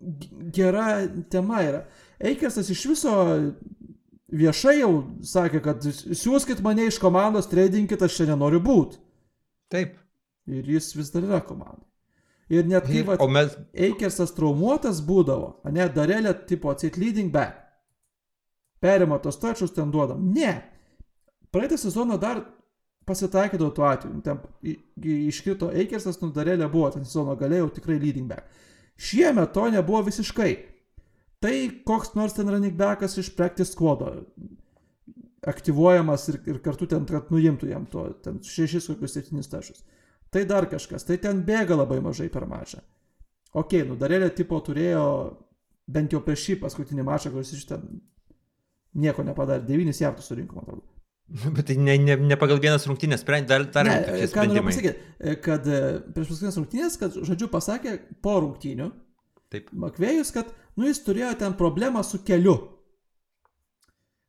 g- gera tema yra. Eikersas iš viso viešai jau sakė, kad siūskit mane iš komandos, tradinkit, aš čia nenoriu būti. Taip. Ir jis vis dar yra komanda. Ir net kai vat, mes, Eikersas traumuotas būdavo, ne darelė tipo atsit leading back. Perima tos tačius ten duodam. Ne. Praeitą sezoną dar pasitaikydavo tuo atveju. Ten i- i- iškrito Eikersas, nu darelė buvo, ten sezono galėjau tikrai leading back. Šiemet to nebuvo visiškai. Tai koks nors ten running backas iš practice squado aktyvuojamas ir, ir kartu ten, kad nuimtų jam to, ten šešis kokius septynis tašus. Tai dar kažkas, tai ten bėga labai mažai per mačą. Ok, nu darėlė tipo turėjo bent jau prieš šį paskutinį mačą, kuris iš ten nieko nepadarė, devynis jardus surinko, man atrodo. [LAUGHS] bet tai ne, ne, ne pagal vienas rungtynės, sprend- dar, dar Ne, ką noriu sprendimai. pasakyti, kad e, prieš paskutinės rungtynės, kad žodžiu pasakė po rungtynių, Taip. Makvėjus, kad nu jis turėjo ten problemą su keliu.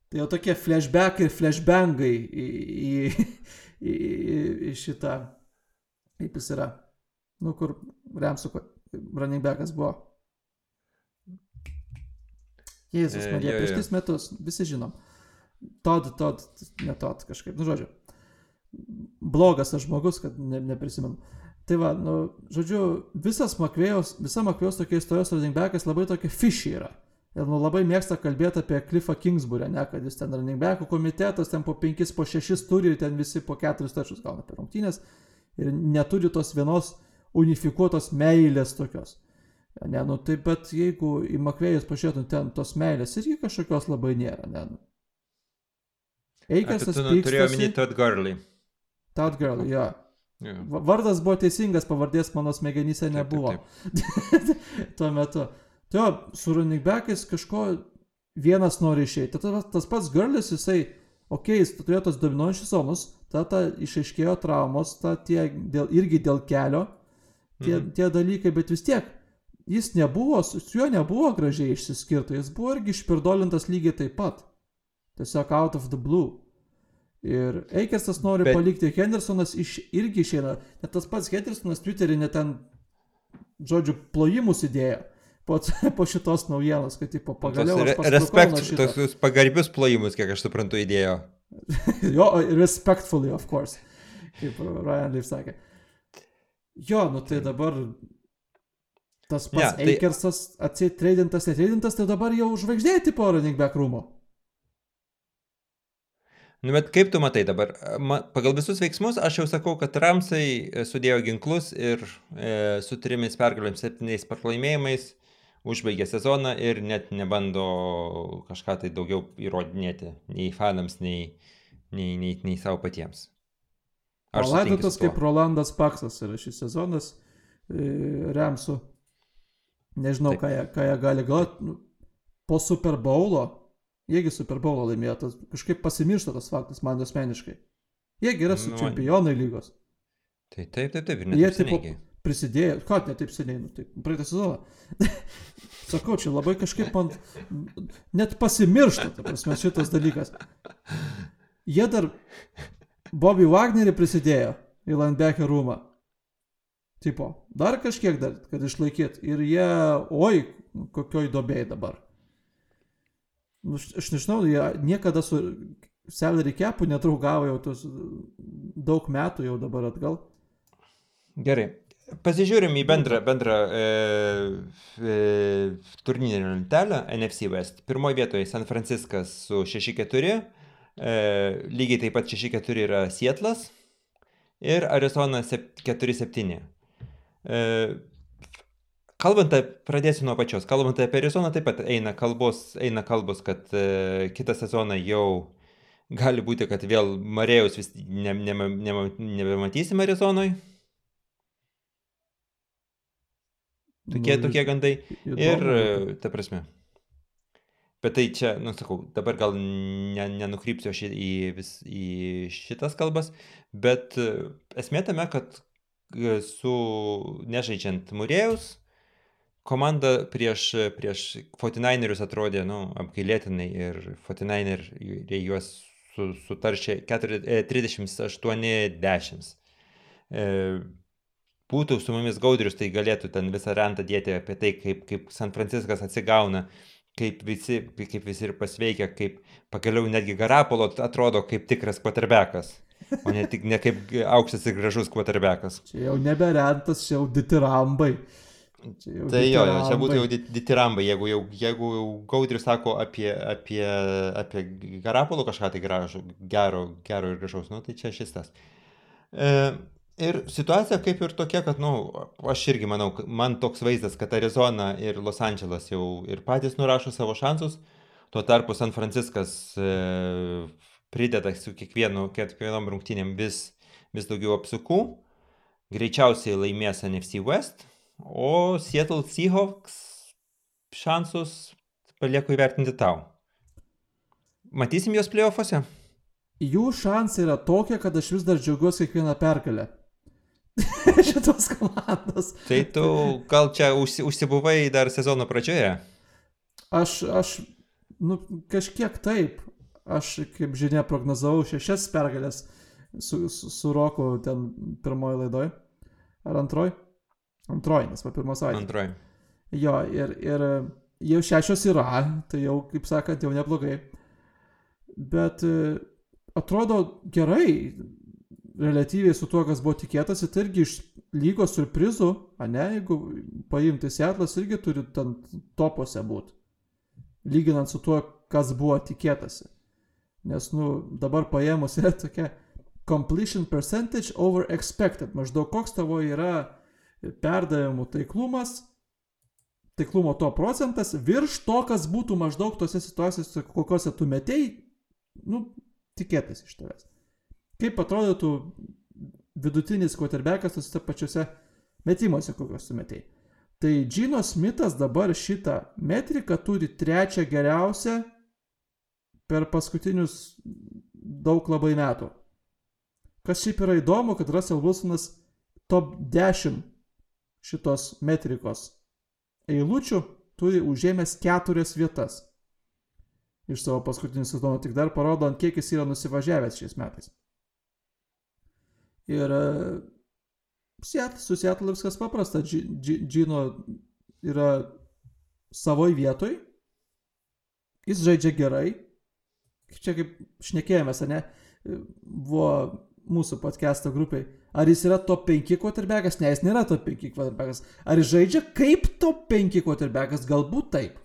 Tai jau tokie flashbackai ir flashbangai į, į, [LAUGHS] į, į šitą, kaip jis yra, nu kur Remsuko running backas buvo. Jėzus, E, Marija, jo, prieš tris metus, visi žinom. Todd, Todd, ne Todd kažkaip, nu žodžiu. Blogas tas žmogus, kad ne, neprisimenu. Tai va, nu, žodžiu, visas Makvėjos, visa Makvėjos tokia istorijos running backas labai tokia fishy yra. Ir nu, labai mėgsta kalbėti apie Cliffą Kingsburę, ne, kad jis ten running backų komitetas, ten po 5, po 6 turi ir ten visi po 4 tašus gauna per rungtynės ir neturi tos vienos unifikuotos meilės tokios. Ne, nu taip, bet jeigu į Makvėjus pažiūrėtum, ten tos meilės irgi kažkokios labai nėra, ne. Nu. Tu nu, pykstasi. minėti Todd Gurley. Todd Girl, jo. Jo. Va- Vardas buvo teisingas, pavardės mano smegenyse Taip, taip, nebuvo. taip. [LAUGHS] Tuo metu. Tai jo, su running backais kažko vienas nori išeiti. Tas, tas pats Girlis, jisai, okei, okay, jis turėjo tos dominuojančius zonus, tada išaiškėjo traumos, ta tie dėl, irgi dėl kelio, tie, Mhm. tie dalykai, bet vis tiek jis nebuvo, su su juo nebuvo gražiai išsiskirta, jis buvo irgi išpirdolintas lygiai taip pat. Tiesiog out of the blue. Ir Eikersas nori Bet- palikti, Hendersonas iš, irgi išeina. Net tas pats Hendersonas Twitter'e net ten, žodžiu, plojimus įdėjo po, [LAUGHS] po šitos naujienos, kad tipo, pagaliau re- respekt, tokius pagarbius plojimus, kiek aš suprantu, įdėjo. [LAUGHS] Jo, respectfully, of course. Kaip Ryan Leaf sakė. Jo, nu tai dabar tas pats yeah, tai- Eikersas atsitreidintas, netreidintas, tai dabar jau žvaigždė tipo running back rūmo. Nu, bet kaip tu matai dabar? Ma, pagal visus veiksmus aš jau sakau, kad Ramsai e, sudėjo ginklus ir e, su trimis pergalėmis, septyniais pralaimėjimais užbaigė sezoną ir net nebando kažką tai daugiau įrodinėti nei fanams, nei, nei, nei, nei savo patiems. Palaidotas kaip Rolandas Paksas yra šis sezonas e, Remsu. Nežinau, ką jie, ką jie gali galvoti. Nu, po Super Bowlo Jiegi Super Bowl laimėjo, tas kažkaip pasimiršta tas faktas man asmeniškai. Jiegi yra su nu, čempionai lygos. Tai taip, taip, taip, ir ne. Jie taip prisidėjo, ką ne taip seniai, nu, taip, praeitą sezoną. [LAUGHS] Sakau, čia labai kažkaip man net pasimiršta, ta prasme, šitas dalykas. Jie dar Bobby Wagnerį prisidėjo į Landbecker rūmą. Tipo, dar kažkiek dar, kad išlaikyt. Ir jie, oi, kokioj dobėjai dabar. Nu, aš nežinau, jie niekada su salary capu nedraugavo jau tos daug metų jau dabar atgal. Gerai. Pasižiūrim į bendrą, bendrą e, e, turnyrinę lentelę NFC West. Pirmoje vietoje San Franciskas su 6-4, e, lygiai taip pat 6-4 yra Sietlas ir Arizona 4-7. E, Kalbant, pradėsiu nuo pačios, kalbant apie Arizoną, taip pat eina kalbos, eina kalbos kad e, kitą sezoną jau gali būti, kad vėl Marėjus vis ne, ne, ne, nebematysim Arizonoje. Tokie, nu, tokie gandai. Įdomu. Ir, e, ta prasme. Bet tai čia, nu sakau, dabar gal ne, nenukrypsiu aš į, vis, į šitas kalbas, bet e, esmė tame, kad e, su nežaidžiant Murėjus, komanda prieš, prieš 49erius atrodė, nu, apgailėtinai ir 49eriai juos su, sutaršė 38-10. E, būtų su mumis Gaudrius, tai galėtų ten visą rentą dėti apie tai, kaip, kaip San Franciskas atsigauna, kaip visi, kaip visi ir pasveikia, kaip pagaliau netgi Garapolo atrodo kaip tikras kvaterbekas. O ne tik ne kaip aukštas ir gražus kvaterbekas. Čia jau neberentas, čia jau ditirambai. Tai jo, jo, čia būtų jau ditirambai, jeigu jau, jeigu jau Gaudris sako apie, apie, apie Garapolų kažką tai gražų, gero, gero ir gražaus, nu, tai čia šis tas. E, ir situacija kaip ir tokia, kad, nu, aš irgi manau, man toks vaizdas, kad Arizona ir Los Andželas jau ir patys nurašo savo šansus, tuo tarpu San Franciskas e, prideda su kiekvienu, kiekvienom rungtynėm vis, vis daugiau apsukų, greičiausiai laimės NFC West o Seattle Seahawks šansus palieku įvertinti tau. Matysim juos playoffuose? Jų šansai yra tokie, kad aš vis dar džiaugiuosi kiekvieną pergalę. [LAUGHS] Šitos komandos. Tai tu gal čia užsi, užsibuvai dar sezono pradžioje? Aš, aš, nu, kažkiek taip. Aš, kaip žinia, prognozavau šešias pergalės su, su, su Roku ten pirmoji laidoj. Ar antroji? Antroji, nes po pirmos savaitės. Antroji. Jo, ir, ir jau šešios yra, tai jau, kaip sakant, jau neblogai. Bet e, atrodo gerai, relatyviai su tuo, kas buvo tikėtasi, tai irgi iš lygos surprizų, ne, jeigu paimti Seatlas irgi turi ten topuose būti. Lyginant su tuo, kas buvo tikėtasi. Nes, nu, dabar paėmus yra tokia completion percentage over expected. Maždaug koks tavo yra perdavimų taiklumas, taiklumo to procentas virš to, kas būtų maždaug tose situacijose, kokiuose tu metėjai, nu, tikėtis iš tavęs. Kaip atrodytų vidutinis quarterbackas tose pačiose metimuose, kokiuos tu metėjai. Tai Gino Smithas dabar šitą metriką turi trečią geriausią per paskutinius daug labai metų. Kas šiaip yra įdomu, kad Russell Wilsonas top 10 šitos metrikos eilučių turi užėmęs keturias vietas. Iš savo paskutinio sezono tik dar parodo, ant kiek jis yra nusivažiavęs šiais metais. Ir e, su Seattle viskas paprasta. Džino yra savoj vietoj, jis žaidžia gerai. Čia kaip šnekėjomės, ne? Buvo mūsų podcast'o grupiai Ar jis yra top 5 quarterbackas? Ne, jis nėra top 5 quarterbackas. Ar jis žaidžia kaip top 5 quarterbackas? Galbūt taip.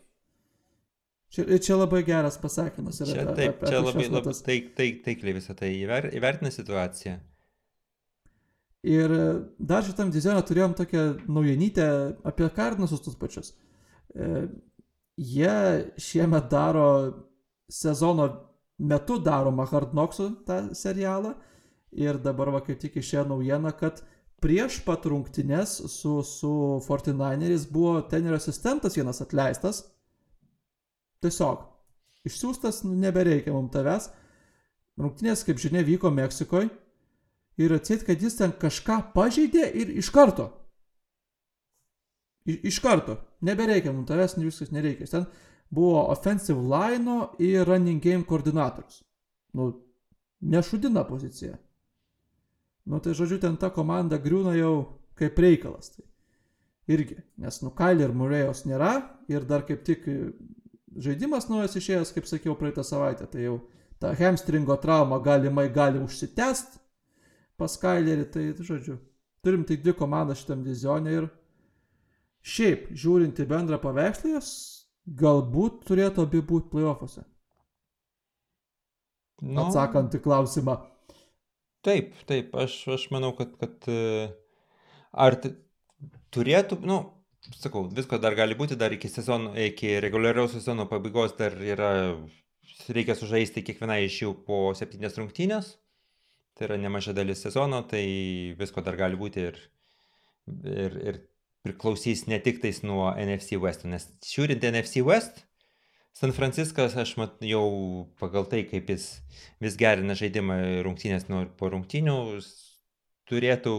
Čia, čia labai geras pasakymas yra. Čia, taip, apie- čia labai, labai taik, taik, taikliai visą tai įver, įvertina situaciją. Ir e, dar šitam dizainą turėjom tokią naujienytę apie Kardinasus tus pačius. E, jie šiemet daro sezono metu daromą Hard Knocksų tą serialą. Ir dabar va kaip tik išėjo naujiena, kad prieš pat rungtynes su, su 49ers buvo tenerio asistentas vienas atleistas. Tiesiog išsiųstas, nu, nebereikia mums tavęs. Rungtynės, kaip žinia, vyko Meksikoje ir atsit, kad jis ten kažką pažeidė ir iš karto. I, iš karto. Nebereikia mums tavęs, viskas nereikia. Ten buvo offensive line ir running game koordinatorius. Nu, nešudina pozicija. Nu, tai žodžiu, ten ta komanda griūna jau kaip reikalas. Tai irgi, nes, nu, Kailį ir Murėjos nėra ir dar kaip tik žaidimas naujas išėjęs, kaip sakiau, praeitą savaitę, tai jau ta hamstringo trauma galimai gali užsitęst pas Kailerį, tai žodžiu, turim tik dvi komandas šitam dizionė ir šiaip, žiūrint į bendrą paveikslą, jos galbūt turėtų abi būti playoffuose. Nu, Atsakant į klausimą. Taip, taip, aš, aš manau, kad, kad e, ar turėtų, nu, sakau, visko dar gali būti, dar iki sezono, iki reguliariaus sezono pabaigos dar yra, reikia sužaisti kiekvieną iš jų po septynės rungtynės, tai yra nemaža dalis sezono, tai visko dar gali būti ir, ir, ir priklausys ne tik tais nuo NFC West, nes žiūrint NFC West, San Franciskas, aš mat jau pagal tai, kaip jis vis gerina žaidimą rungtynės nuo po rungtynių, turėtų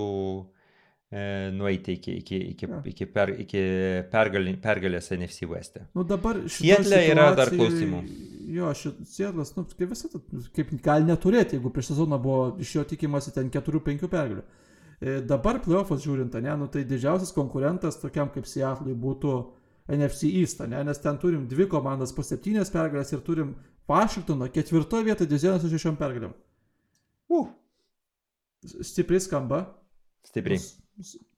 e, nueiti iki, iki, iki, Jo. iki, per, iki pergalį, pergalės NFC West. Nu dabar Sietle yra dar klausimų. Jo, Sietlas, nu, kaip visą, kaip gali neturėti, jeigu prieš sezoną buvo iš jo tikimasi ten 4-5 pergalių. E, Dabar playoffas žiūrint, ne, nu, tai didžiausias konkurentas tokiam kaip Seattle'ui būtų NFC East, ne, nes ten turim dvi komandas po septynės pergalės ir turim Vašingtoną ketvirtoje vietoje dizioną su šešiom pergalėm. Uh, Stipriai skamba. stipriai.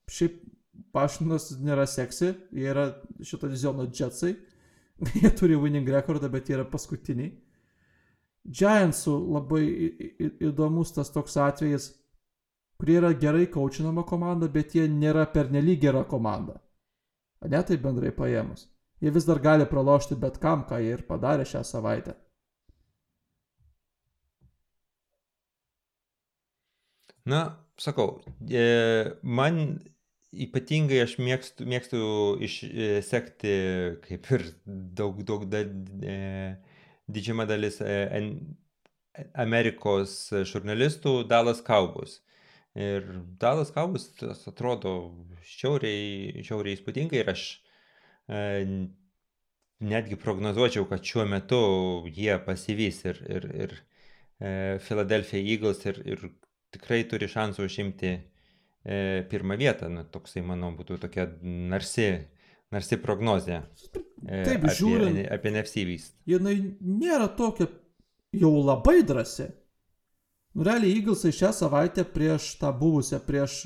Šiaip Vašingtonas nėra seksi, jie yra šito diziono Jetsai. [LAUGHS] jie turi winning rekordą, bet jie yra paskutiniai. Giantsų labai įdomus tas toks atvejis, kurie yra gerai kaučinama komanda, bet jie nėra pernelyg gera komanda. Ne tai bendrai paėmus. Jie vis dar gali pralošti bet kam, ką jie ir padarė šią savaitę. Na, sakau, e, man ypatingai aš mėgstu, mėgstu išsekti, kaip ir daug, daug da, e, didžiama dalis e, Amerikos žurnalistų Dallas Cowboys. Ir Cowboys tas atrodo šiauriai, šiauriai įspūdingai ir aš e, netgi prognozuočiau, kad šiuo metu jie pasivys ir, ir, ir e, Philadelphia Eagles ir, ir tikrai turi šansų užimti e, pirmą vietą. Nu, toksai, manau, būtų tokia narsi, narsi prognozė. E, Taip, apie, žiūrint- Apie NFC East. jinai nėra tokia jau labai drąsi. Nu, realiai Eaglesai šią savaitę prieš tą buvusią, prieš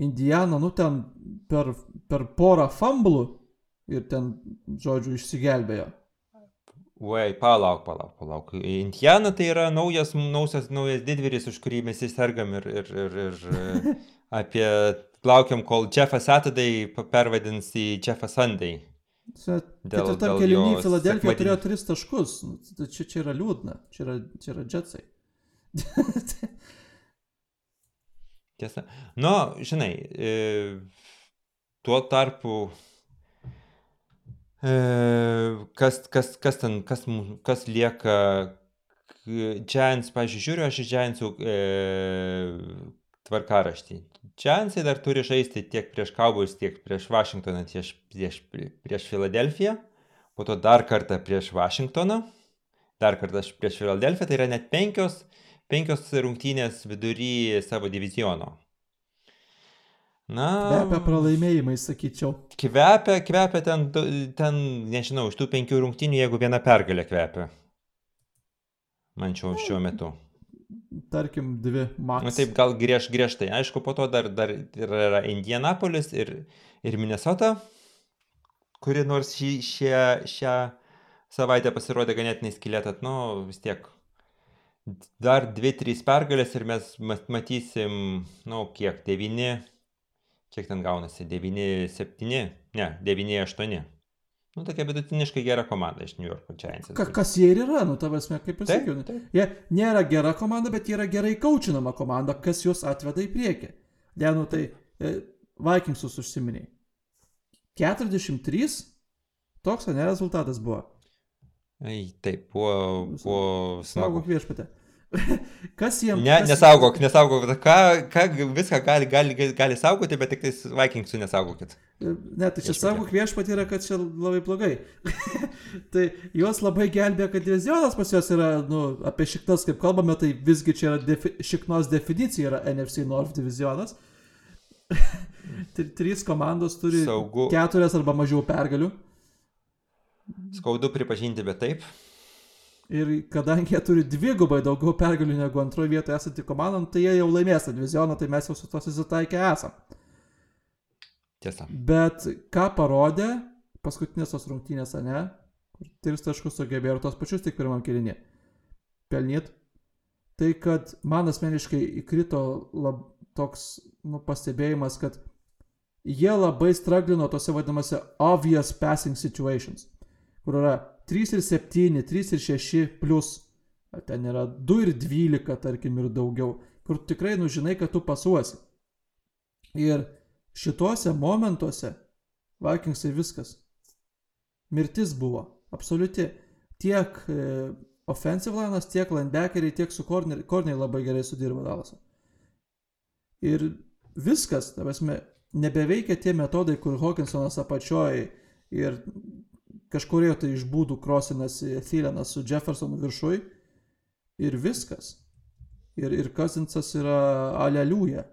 Indianą, nu ten per, per porą famblų ir ten, žodžiu, išsigelbėjo. Oi, palauk, palauk, palauk. Indiana tai yra naujas, naujas, naujas didvyris, už kurį mes įsergam ir, ir, ir, ir e, [LAUGHS] apie laukiam, kol Jeffas Saturday pervadins į Jeffą Sunday. Ketvirtam jo Filadelfija turėjo tris taškus. Nu, tai čia, čia yra liūdna. Čia yra, čia yra džetsai. [LAUGHS] Tiesa. Nu, žinai, e, tuo tarpu, e, kas, kas, kas ten, kas, kas lieka, Giants, pažiūrėjau, žiūriu aš iš Giantsų e, tvarkaraštį. Giantsai dar turi žaisti tiek prieš Cowboys, tiek prieš Washingtoną, tiek prieš, prieš Filadelfiją, po to dar kartą prieš Washingtoną, dar kartą prieš Filadelfiją, tai yra net penkios penkios rungtynės vidury savo diviziono. Na, Be apie pralaimėjimai, sakyčiau. kvepia, kvepia ten, ten, nežinau, iš tų penkių rungtynių, jeigu viena pergalė kvepia. Man šiuo, šiuo metu. Tarkim, dvi max. Na taip, gal griež, griežtai. Aišku, po to dar, dar yra Indianapolis ir, ir Minnesota, kuri nors šį, šią, šią savaitę pasirodė ganėtinai skilėtat, nu vis tiek dar 2-3 pergalės ir mes matysim, nu kiek, 9, kiek ten gaunasi, 9-7, ne, 9-8. Nu, tokia vidutiniškai gera komanda iš New York Giants. Ka, kas jie ir yra, nu, tavasme, kaip ir taip, sakiau. Taip. Jie nėra gera komanda, bet jie yra gerai kaučinama komanda, kas juos atveda į priekį. Ne, nu, tai e, Vikingsus užsiminiai. 43, toks, ne, rezultatas buvo. Ai, taip, buvo, buvo smagu. Saugok viešpatė. [LAUGHS] Kas jiems... Ne, kas... nesaugok, nesaugok. Ką, ką viską gali, gali, gali saugoti, bet tik tais Vikingsų nesaugokit. Ne, tai čia saugok viešpatį yra, kad čia labai blogai. [LAUGHS] tai juos labai gelbė, kad divizionas pas juos yra, nu, apie šiktas, kaip kalbame, tai visgi čia yra defi, šiknos definicija yra NFC North divizionas. [LAUGHS] Trys komandos turi Saugu. keturias arba mažiau pergalių. Skaudu pripažinti, bet taip. Ir kadangi jie turi dvigubai daugiau pergalių negu antroje vietoje esantį komandą, nu, tai jie jau laimės tą divizioną, tai mes jau su to susitaikę esam. Tiesa. Bet ką parodė paskutinės tos rungtynės, ne? Kur tris taškus sugebėjo ir tos pačius tik pirmam kilinį. Pelnyt. Tai kad man asmeniškai įkrito lab, toks nu, pastebėjimas, kad jie labai straglino tose vadinamose obvious passing situations, kur yra 3 ir 7, 3 ir 6 plus, ten yra 2 ir 12, tarkim, ir daugiau, kur tikrai nužinai, kad tu pasuosi. Ir šituose momentuose Vikingsai viskas. Mirtis buvo, absoliuti. Tiek e, offensive linas, tiek linebackeriai, tiek su korneriai, korneriai labai gerai sudirbo Dalasą. Ir viskas, tavasme, nebeveikia tie metodai, kur Hawkinsonas apačioje ir kažkurio tai iš būdų krosinasi Thielenas su Jeffersonu viršui ir viskas. Ir, ir Kazinsas yra aleliuja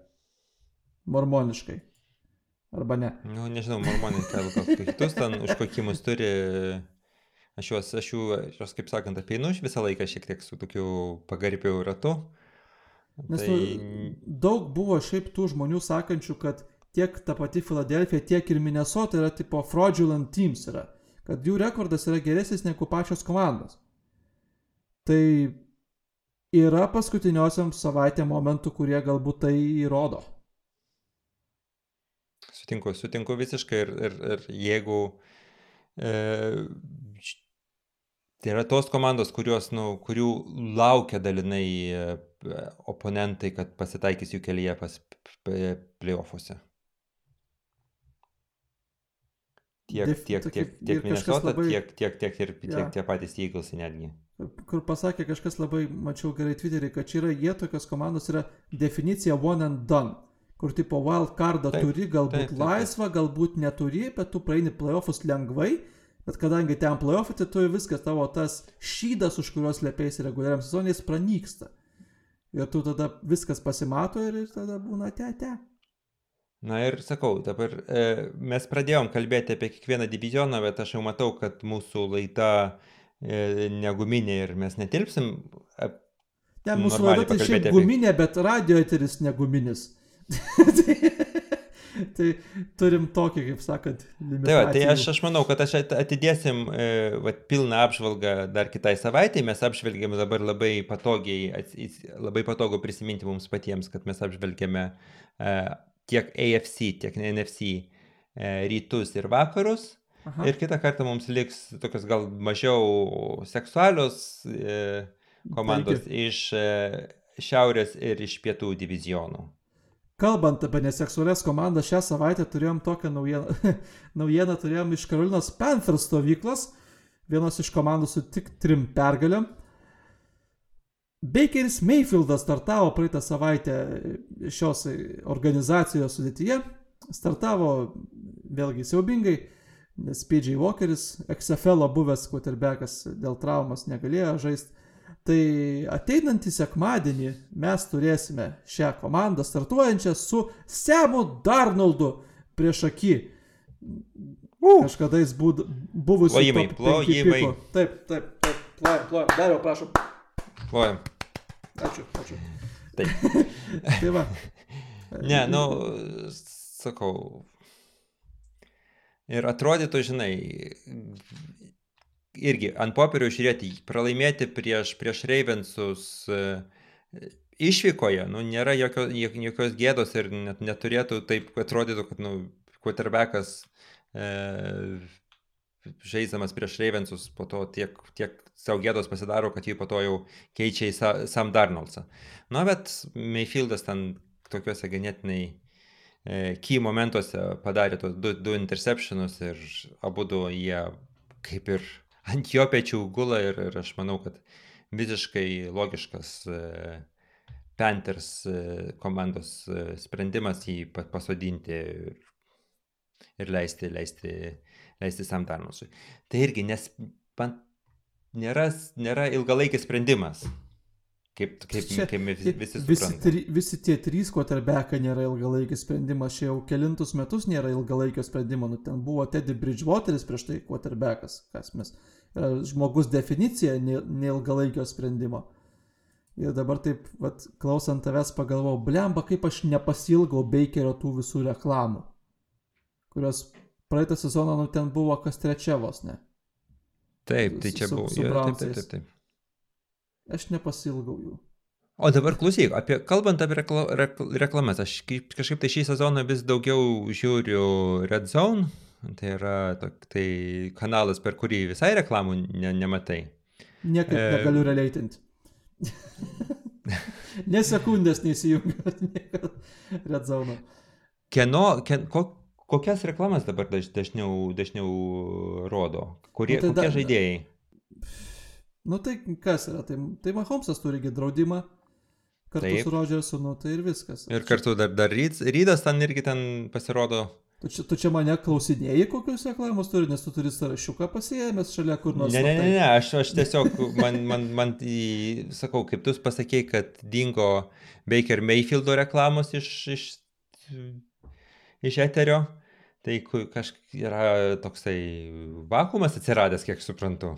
mormoniškai. Arba ne. Nu, nežinau, mormonai kalba kitus ten užkokimus turi. Aš juos, aš jų, aš kaip sakant, apeinu visą laiką šiek tiek su tokiu pagarbiau ratu. Nes tai... nu, daug buvo šiaip tų žmonių sakančių, kad tiek ta pati Filadelfija, tiek ir Minnesota yra tipo fraudulent teams yra kad jų rekordas yra geresnis negu pačios komandos. Tai yra paskutiniosiam savaitėm momentų, kurie galbūt tai įrodo. Sutinku, sutinku visiškai ir, ir, ir jeigu e, tai yra tos komandos, kurios, nu, kurių laukia dalinai e, oponentai, kad pasitaikys jų kelyje pas playoffuose. Tiek, tiek, tiek, tiek, tiek Minnesota, labai, tiek, tiek, tiek ir ja. tiek tie patys Eagles netgi. Kur pasakė kažkas labai, mačiau gerai Twitter'į, kad čia yra jie tokios komandos, yra definicija one and done. Kur tipo wild cardą taip, turi, galbūt taip, taip, laisvą, galbūt neturi, bet tu praeini playoffus lengvai, bet kadangi ten playoffai, tai tu viskas tavo tas šydas, už kurios lėpiais reguliariam sezonai, jis pranyksta. Ir tu tada viskas pasimato ir tada būna te, te. Na ir sakau, dabar e, mes pradėjom kalbėti apie kiekvieną divizioną, bet aš jau matau, kad mūsų laida e, neguminė ir mes netilpsim. E, ne, mūsų laida tai šiaip apie... guminė, bet radio eteris neguminis. [LAUGHS] tai turim tokį, kaip sakant, limitaciją. Tai, va, tai aš, aš manau, kad aš atidėsim e, va, pilną apžvalgą dar kitai savaitai. Mes apžvelgėme dabar labai patogiai, labai patogu prisiminti mums patiems, kad mes apžvelgėme e, tiek AFC, tiek NFC e, rytus ir vakarus. Aha. Ir kitą kartą mums liks tokios gal mažiau seksualios e, komandos Taigi. iš e, šiaurės ir iš pietų divizionų. Kalbant apie neseksualias komandas, šią savaitę turėjom tokią naujieną. [LAUGHS] naujieną turėjom iš Karolinos Panthers stovyklos. Vienos iš komandų su tik trim pergalėm. Bakeris Mayfieldas startavo praeitą savaitę šios organizacijos sudėtyje. Startavo vėlgi siaubingai, nes PJ Walkeris, XFL buvęs quarterbackas dėl traumas negalėjo žaisti. Tai ateinantį sekmadienį mes turėsime šią komandą startuojančią su Semu Darnoldu prieš akį. Uh. Kažkada jis būd, buvusi. Plojimai, plojimai. Taip, taip, taip, plojim, plojim. Dariau, prašom. Plojam. Ačiū, ačiū. Taip. [LAUGHS] tai va. Ne, nu, sakau. Ir atrodytų, žinai, irgi ant popierių žiūrėti, pralaimėti prieš, prieš Ravensus e, išvykoje, nu, nėra jokio, jokios gėdos ir net neturėtų taip atrodytų, kad nu, quarterbackas e, žaidžiamas prieš Ravensus po to tiek, tiek savo gėdos pasidaro, kad jį po to jau keičia į Sa, Sam Darnoldsą. Na, bet Mayfieldas ten tokiuose ganėtinai e, key momentuose padarė tos du, du interceptionus ir abu du jie kaip ir [LAUGHS] ant jo pečių gula ir, ir aš manau, kad visiškai logiškas e, Panthers e, komandos e, sprendimas jį pasodinti ir, ir leisti, leisti, leisti Sam Darnosui. Tai irgi, nes man nėra, nėra ilgalaikis sprendimas. Kaip, kaip, Čia, kaip visi, visi, visi, tri, visi tie trys quarterbackai nėra ilgalaikis sprendimas, čia jau kelintus metus nėra ilgalaikio sprendimo, nu ten buvo Teddy Bridgewateris prieš tai quarterbackas, kas mes, žmogus definicija neilgalaikio sprendimo. Ir dabar taip, vat, klausant tavęs pagalvojau, blemba, kaip aš nepasilgau Bakerio tų visų reklamų, kurios praeitą sezoną, nu ten buvo kas trečiavos, ne? Taip, tai čia buvo. Taip, taip, taip, taip. Aš nepasilgau jų. O dabar klausyk, apie, kalbant apie rekla, rekl, reklamas, aš kaip, kažkaip tai šį sezoną vis daugiau žiūriu Red Zone, tai yra tok, tai kanalas, per kurį visai reklamų ne, nematai. Niekaip E, negaliu releitinti. [LAUGHS] Nesekundės neįsijungiu [LAUGHS] Red Zone. Kieno, ken, ko, kokias reklamas dabar daž, dažniau, dažniau rodo? Kurie, Nu, tai kokie da- žaidėjai? Nu tai kas yra? Tai, tai Mahomesas turigi draudimą kartu Taip. su Rodžersu, nu tai ir viskas. Ir kartu dar, dar Ryds, Rydas ten irgi ten pasirodo. Tu čia, tu čia mane klausinėjai, kokius reklamos turi, nes tu turi sąrašiuką pasiėmęs šalia kur nors. Ne, ne, ne, slaptai. ne, aš, aš tiesiog, man, man, man į, sakau, kaip tu pasakėjai, kad dingo Baker Mayfieldo reklamos iš, iš, iš eterio, tai kažkaip yra toksai vakumas atsiradęs, kiek suprantu.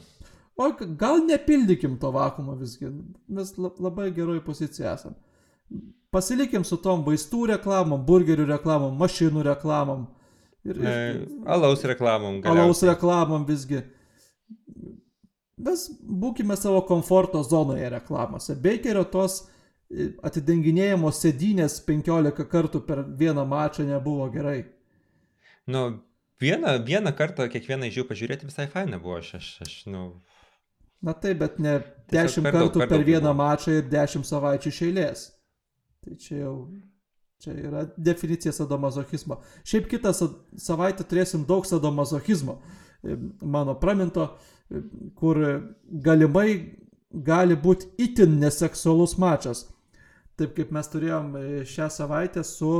O gal nepildykim to vakumo visgi. Mes la- labai geroj pozicijai esam. Pasilikim su tom vaistų reklamom, burgerių reklamom, mašinų reklamom. Ir, E, ir, alaus reklamom. alaus galiausiai. reklamom visgi. Mes būkime savo komforto zonoje reklamose. Bakerio tos e, atidenginėjamos sėdynės 15 kartų per vieną mačą nebuvo gerai. Nu, vieną, vieną kartą kiekvieną iš jų pažiūrėti visai faina buvo, aš, aš, aš nu, Na taip, bet ne Tiesiog 10 per daug, kartų per per daug vieną buvo. mačą ir 10 savaičių iš eilės. Tai čia jau čia yra definicija sadomazochizmo. Šiaip kitą sa- savaitę turėsim daug sadomazochizmo. Mano praminto, kur galimai gali būti itin neseksualus mačas. Taip kaip mes turėjom e, šią savaitę su,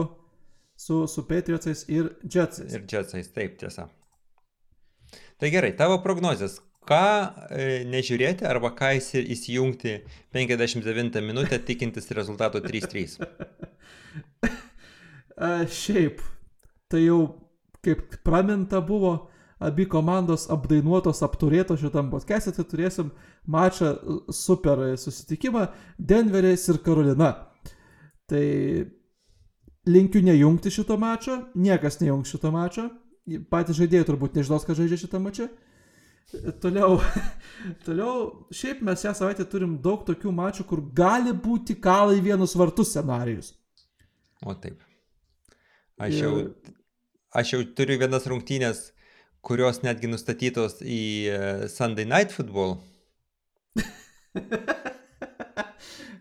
su, su Patriotsais ir Jetsais. ir džetsais, taip tiesa. Tai gerai, tavo prognozijas. Ką e, nežiūrėti arba ką įsi- įsijungti 59 minutę tikintis rezultato 3-3. [LAUGHS] A, šiaip, tai jau kaip praminta buvo, abi komandos apdainuotos, apturėtos šitam podcast'e, tai turėsim mačą e, super susitikimą Denveris ir Karolina. Tai linkiu nejungti šito mačo, niekas nejungs šito mačo, patys žaidėjai turbūt nežinos, ką žaidžia šitą mačą. Toliau, [LAUGHS] toliau, šiaip mes šią savaitę turim daug tokių mačų, kur gali būti kalai vienus vartus scenarijus. O taip. Aš jau, Ir- aš jau turiu vienas rungtynės, kurios netgi nustatytos į e, Sunday Night Football. [LAUGHS]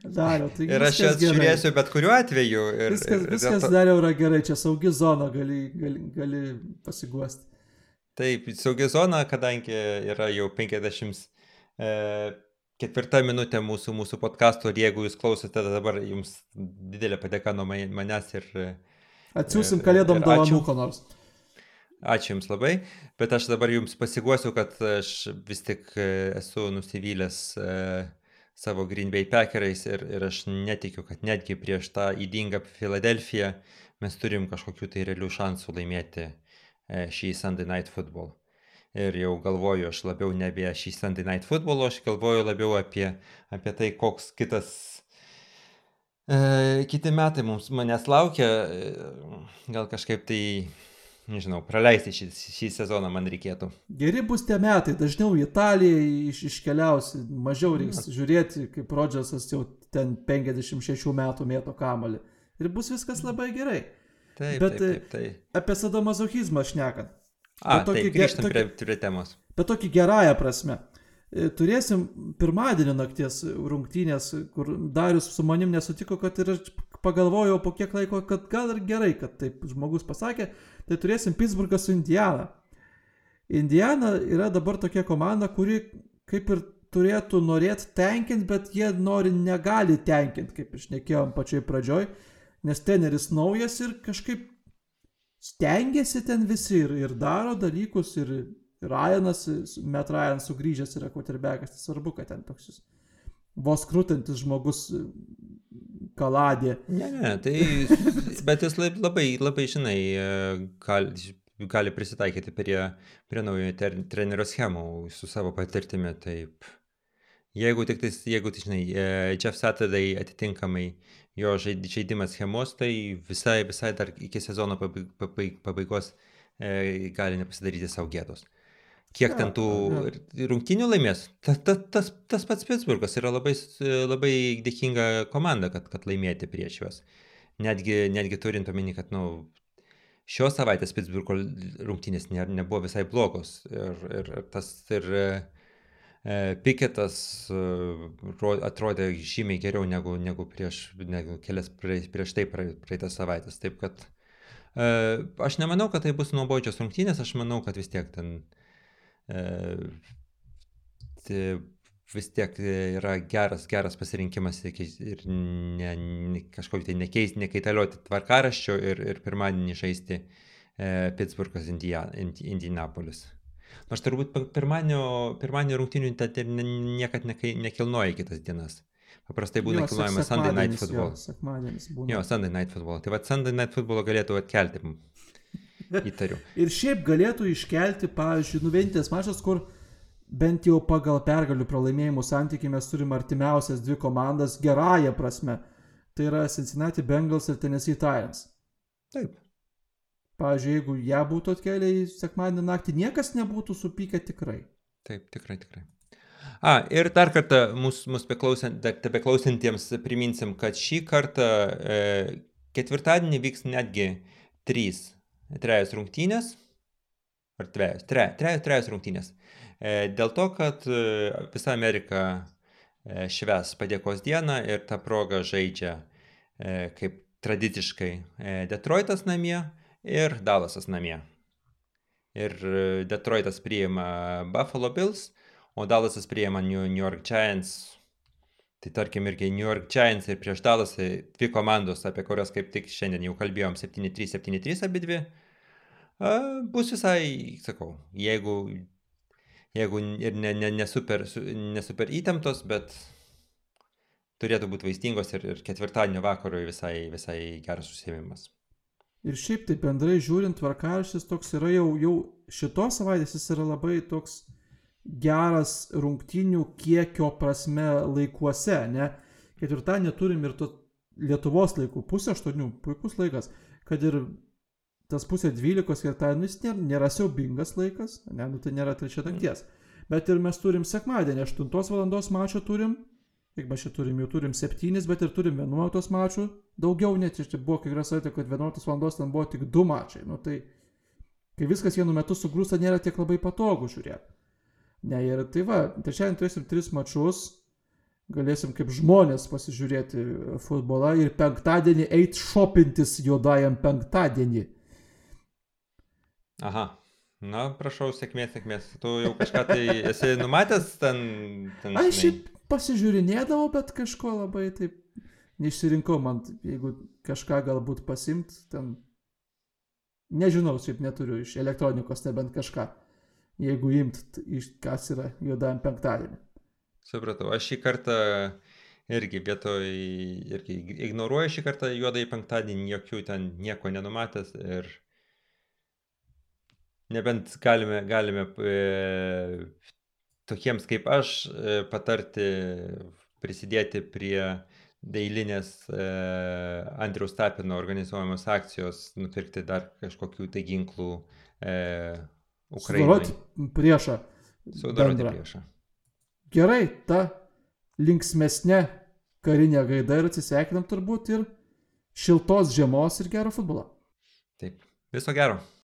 Dario, tai Ir aš jas žiūrėsiu bet kuriuo atveju. Ir, Viskas, ir, viskas to- dar yra gerai, čia saugi zona, gali, gali, gali pasiguosti. Taip, saugi zona, kadangi yra jau 50 e, ketvirta minutė mūsų, mūsų podkasto ir jeigu jūs klausote dabar, jums didelė padėka nuo man- manęs ir e, Atsiųsim Ir- kalėdom dovanų ačiū. ko nors. ačiū Jums labai, bet aš dabar Jums pasiguosiu, kad aš vis tik e, esu nusivylęs e, savo Green Bay Packerais ir, ir aš netikiu, kad netgi prieš tą įdingą Filadelfiją mes turim kažkokių tai realių šansų laimėti e, šį Sunday Night Football. Ir jau galvoju aš labiau ne apie šį Sunday Night Football, aš galvoju labiau apie, apie tai, koks kitas E, kiti metai mums manęs laukia, e, gal kažkaip tai nežinau, praleisti šį, šį sezoną man reikėtų. Geri bus tie metai, dažniau į Italiją iš, iškeliausi, mažiau reiks Na. žiūrėti, kaip Rodžersas jau ten 56 metų mėto kamalį. Ir bus viskas labai gerai. Taip, Bet, taip, taip. taip. Apie sadomazochizmą šnekant. A, tokį taip, grįžtam tokį- prie, prie temos. Bet tokį gerąją prasme. E, Turėsim pirmadienio nakties rungtynės, kur Darius su manim nesutiko, kad ir aš pagalvojau po kiek laiko, kad gal ir gerai, kad taip žmogus pasakė, tai turėsim Pittsburghą su Indiana. Indiana yra dabar tokia komanda, kuri kaip ir turėtų norėti tenkinti, bet jie nori, negali tenkinti, kaip išnekėjom pačioj pradžioj, nes teneris naujas ir kažkaip stengiasi ten visi ir, ir daro dalykus ir Ryanas, Met Ryan sugrįžęs yra quarterbackas, tai svarbu, kad ten toks jis vos krūtantis žmogus kaladė. Ne, ne, tai, bet jis lab- labai, labai, žinai, e, gali, gali prisitaikyti prie, prie naujo trenerio schemų su savo patirtimi, taip. Jeigu tik tais, jeigu, tai, žinai, e, Jeff Saturday atitinkamai jo žaid- žaidimas schemos, tai visai, visai dar iki sezono pabaig- pabaig- pabaigos e, gali nepasidaryti savo gėdos. Kiek ten tų jo. r- rungtynių laimės, ta, ta, tas, tas pats Pittsburghas yra labai, labai dėkinga komanda, kad, kad laimėti prieš juos. Netgi, netgi turint omeny, kad nu, šios savaitės Pittsburgho rungtynės ne, nebuvo visai blogos. Ir, ir, tas ir e, Piketas e, ro- atrodė žymiai geriau negu, negu, prieš, negu kelias prie, prieš tai prae- praeitas savaitės. Taip kad e, aš nemanau, kad tai bus nuobodžios rungtynės, aš manau, kad vis tiek ten tai vis tiek yra geras, geras pasirinkimas iki- ir ne, ne, kažkokį tai nekeist, nekaitalioti tvarkaraščio ir, ir pirmadienį žaisti e, Pittsburghas India, Indi, Indianapolis. Nors turbūt pirmadienio, rungtynių ten ir niekad nekilnoja kitas dienas. Paprastai būna kilnojamas Sunday Night Football. Jo. Jo, Sunday Night Football. Tai va Sunday Night Football galėtų atkelti, įtariu. [LAUGHS] Ir šiaip galėtų iškelti, pavyzdžiui, nu vienintelis mačas, kur bent jau pagal pergalių pralaimėjimų santykių mes turime artimiausias dvi komandas gerąją prasme. Tai yra Cincinnati Bengals ir Tennessee Titans. Taip. Pavyzdžiui, jeigu ją būtų atkėlę į sekmadienį naktį, niekas nebūtų supykę tikrai. Taip, tikrai, tikrai. A, ir dar kartą mūsų dar tebeklausantiems priminsim, kad šį kartą e, ketvirtadienį vyks netgi trys, trejas rungtynės. Ar trejas, tre, trejas, trejas rungtynės. E, dėl to, kad e, visa Amerika e, šves padėkos dieną ir tą progą žaidžia kaip tradiciškai Detroitas namie ir Dallasas namie. Ir Detroitas priima Buffalo Bills, o Dallasas priima New York Giants. Tai tarkim irgi New York Giants ir prieš Dallasą dvi komandos, apie kurias kaip tik šiandien jau kalbėjom 7-3, 7-3 abi dvi. Bus visai, sakau, jeigu, jeigu ir ne, ne, ne, super, su- ne super įtemptos, bet turėtų būti vaistingos ir, ir ketvirtadienio vakarui visai, visai geras užsiemimas. Ir šiaip tai bendrai žiūrint, tvarkaraštis toks yra jau, jau šitos savaitės jis yra labai toks geras rungtinių kiekio prasme laikuose, ne? Ketvirtadienį turim ir to Lietuvos laikų, pusė aštuonių, puikus laikas, kad ir tas pusė dvylikos ketvirtadienis nėra, nėra siaubingas laikas, ne, nu tai nėra trečia nakties. Bet ir mes turim sekmadienį, 8 valandos mačą turim, kiek mes čia turim, jau turim 7, bet ir turim 11 mačų, daugiau net čia buvo kai savaitė, kad 11 valandos ten buvo tik 2 mačai. Nu tai, kai viskas vienu metu sugrūsta, nėra tiek labai patogu žiūrėti. Ne, ir tai va, trečiadienį turėsim 3 mačus, galėsim kaip žmonės pasižiūrėti futbolą ir penktadienį eit šopintis juodajam penktadienį. Aha. Na, prašau, sėkmės, sėkmės. Tu jau kažką tai esi numatęs ten. ten Aš šiaip pasižiūrinėdavau, bet kažko labai taip neišsirinkau man, jeigu kažką galbūt pasimt, ten nežinau, šiaip neturiu iš elektronikos, nebent kažką, jeigu imt, iš kas yra juodajam penktadienį. Supratau, aš šį kartą irgi vietoj, irgi ignoruoju šį kartą juodai penktadienį, jokių ten nieko nenumatęs ir nebent galime, galime e, tokiems kaip aš e, patarti prisidėti prie deilinės e, Andriaus Tapino organizuojamos akcijos nupirkti dar kažkokių tai ginklų e, Ukrainai. Sudaroti priešą. Sudaroti bendrą. priešą. Gerai, ta linksmesnė karinė gaida ir atsisveikinam turbūt ir šiltos žiemos ir gero futbolo. Taip. Viso gero.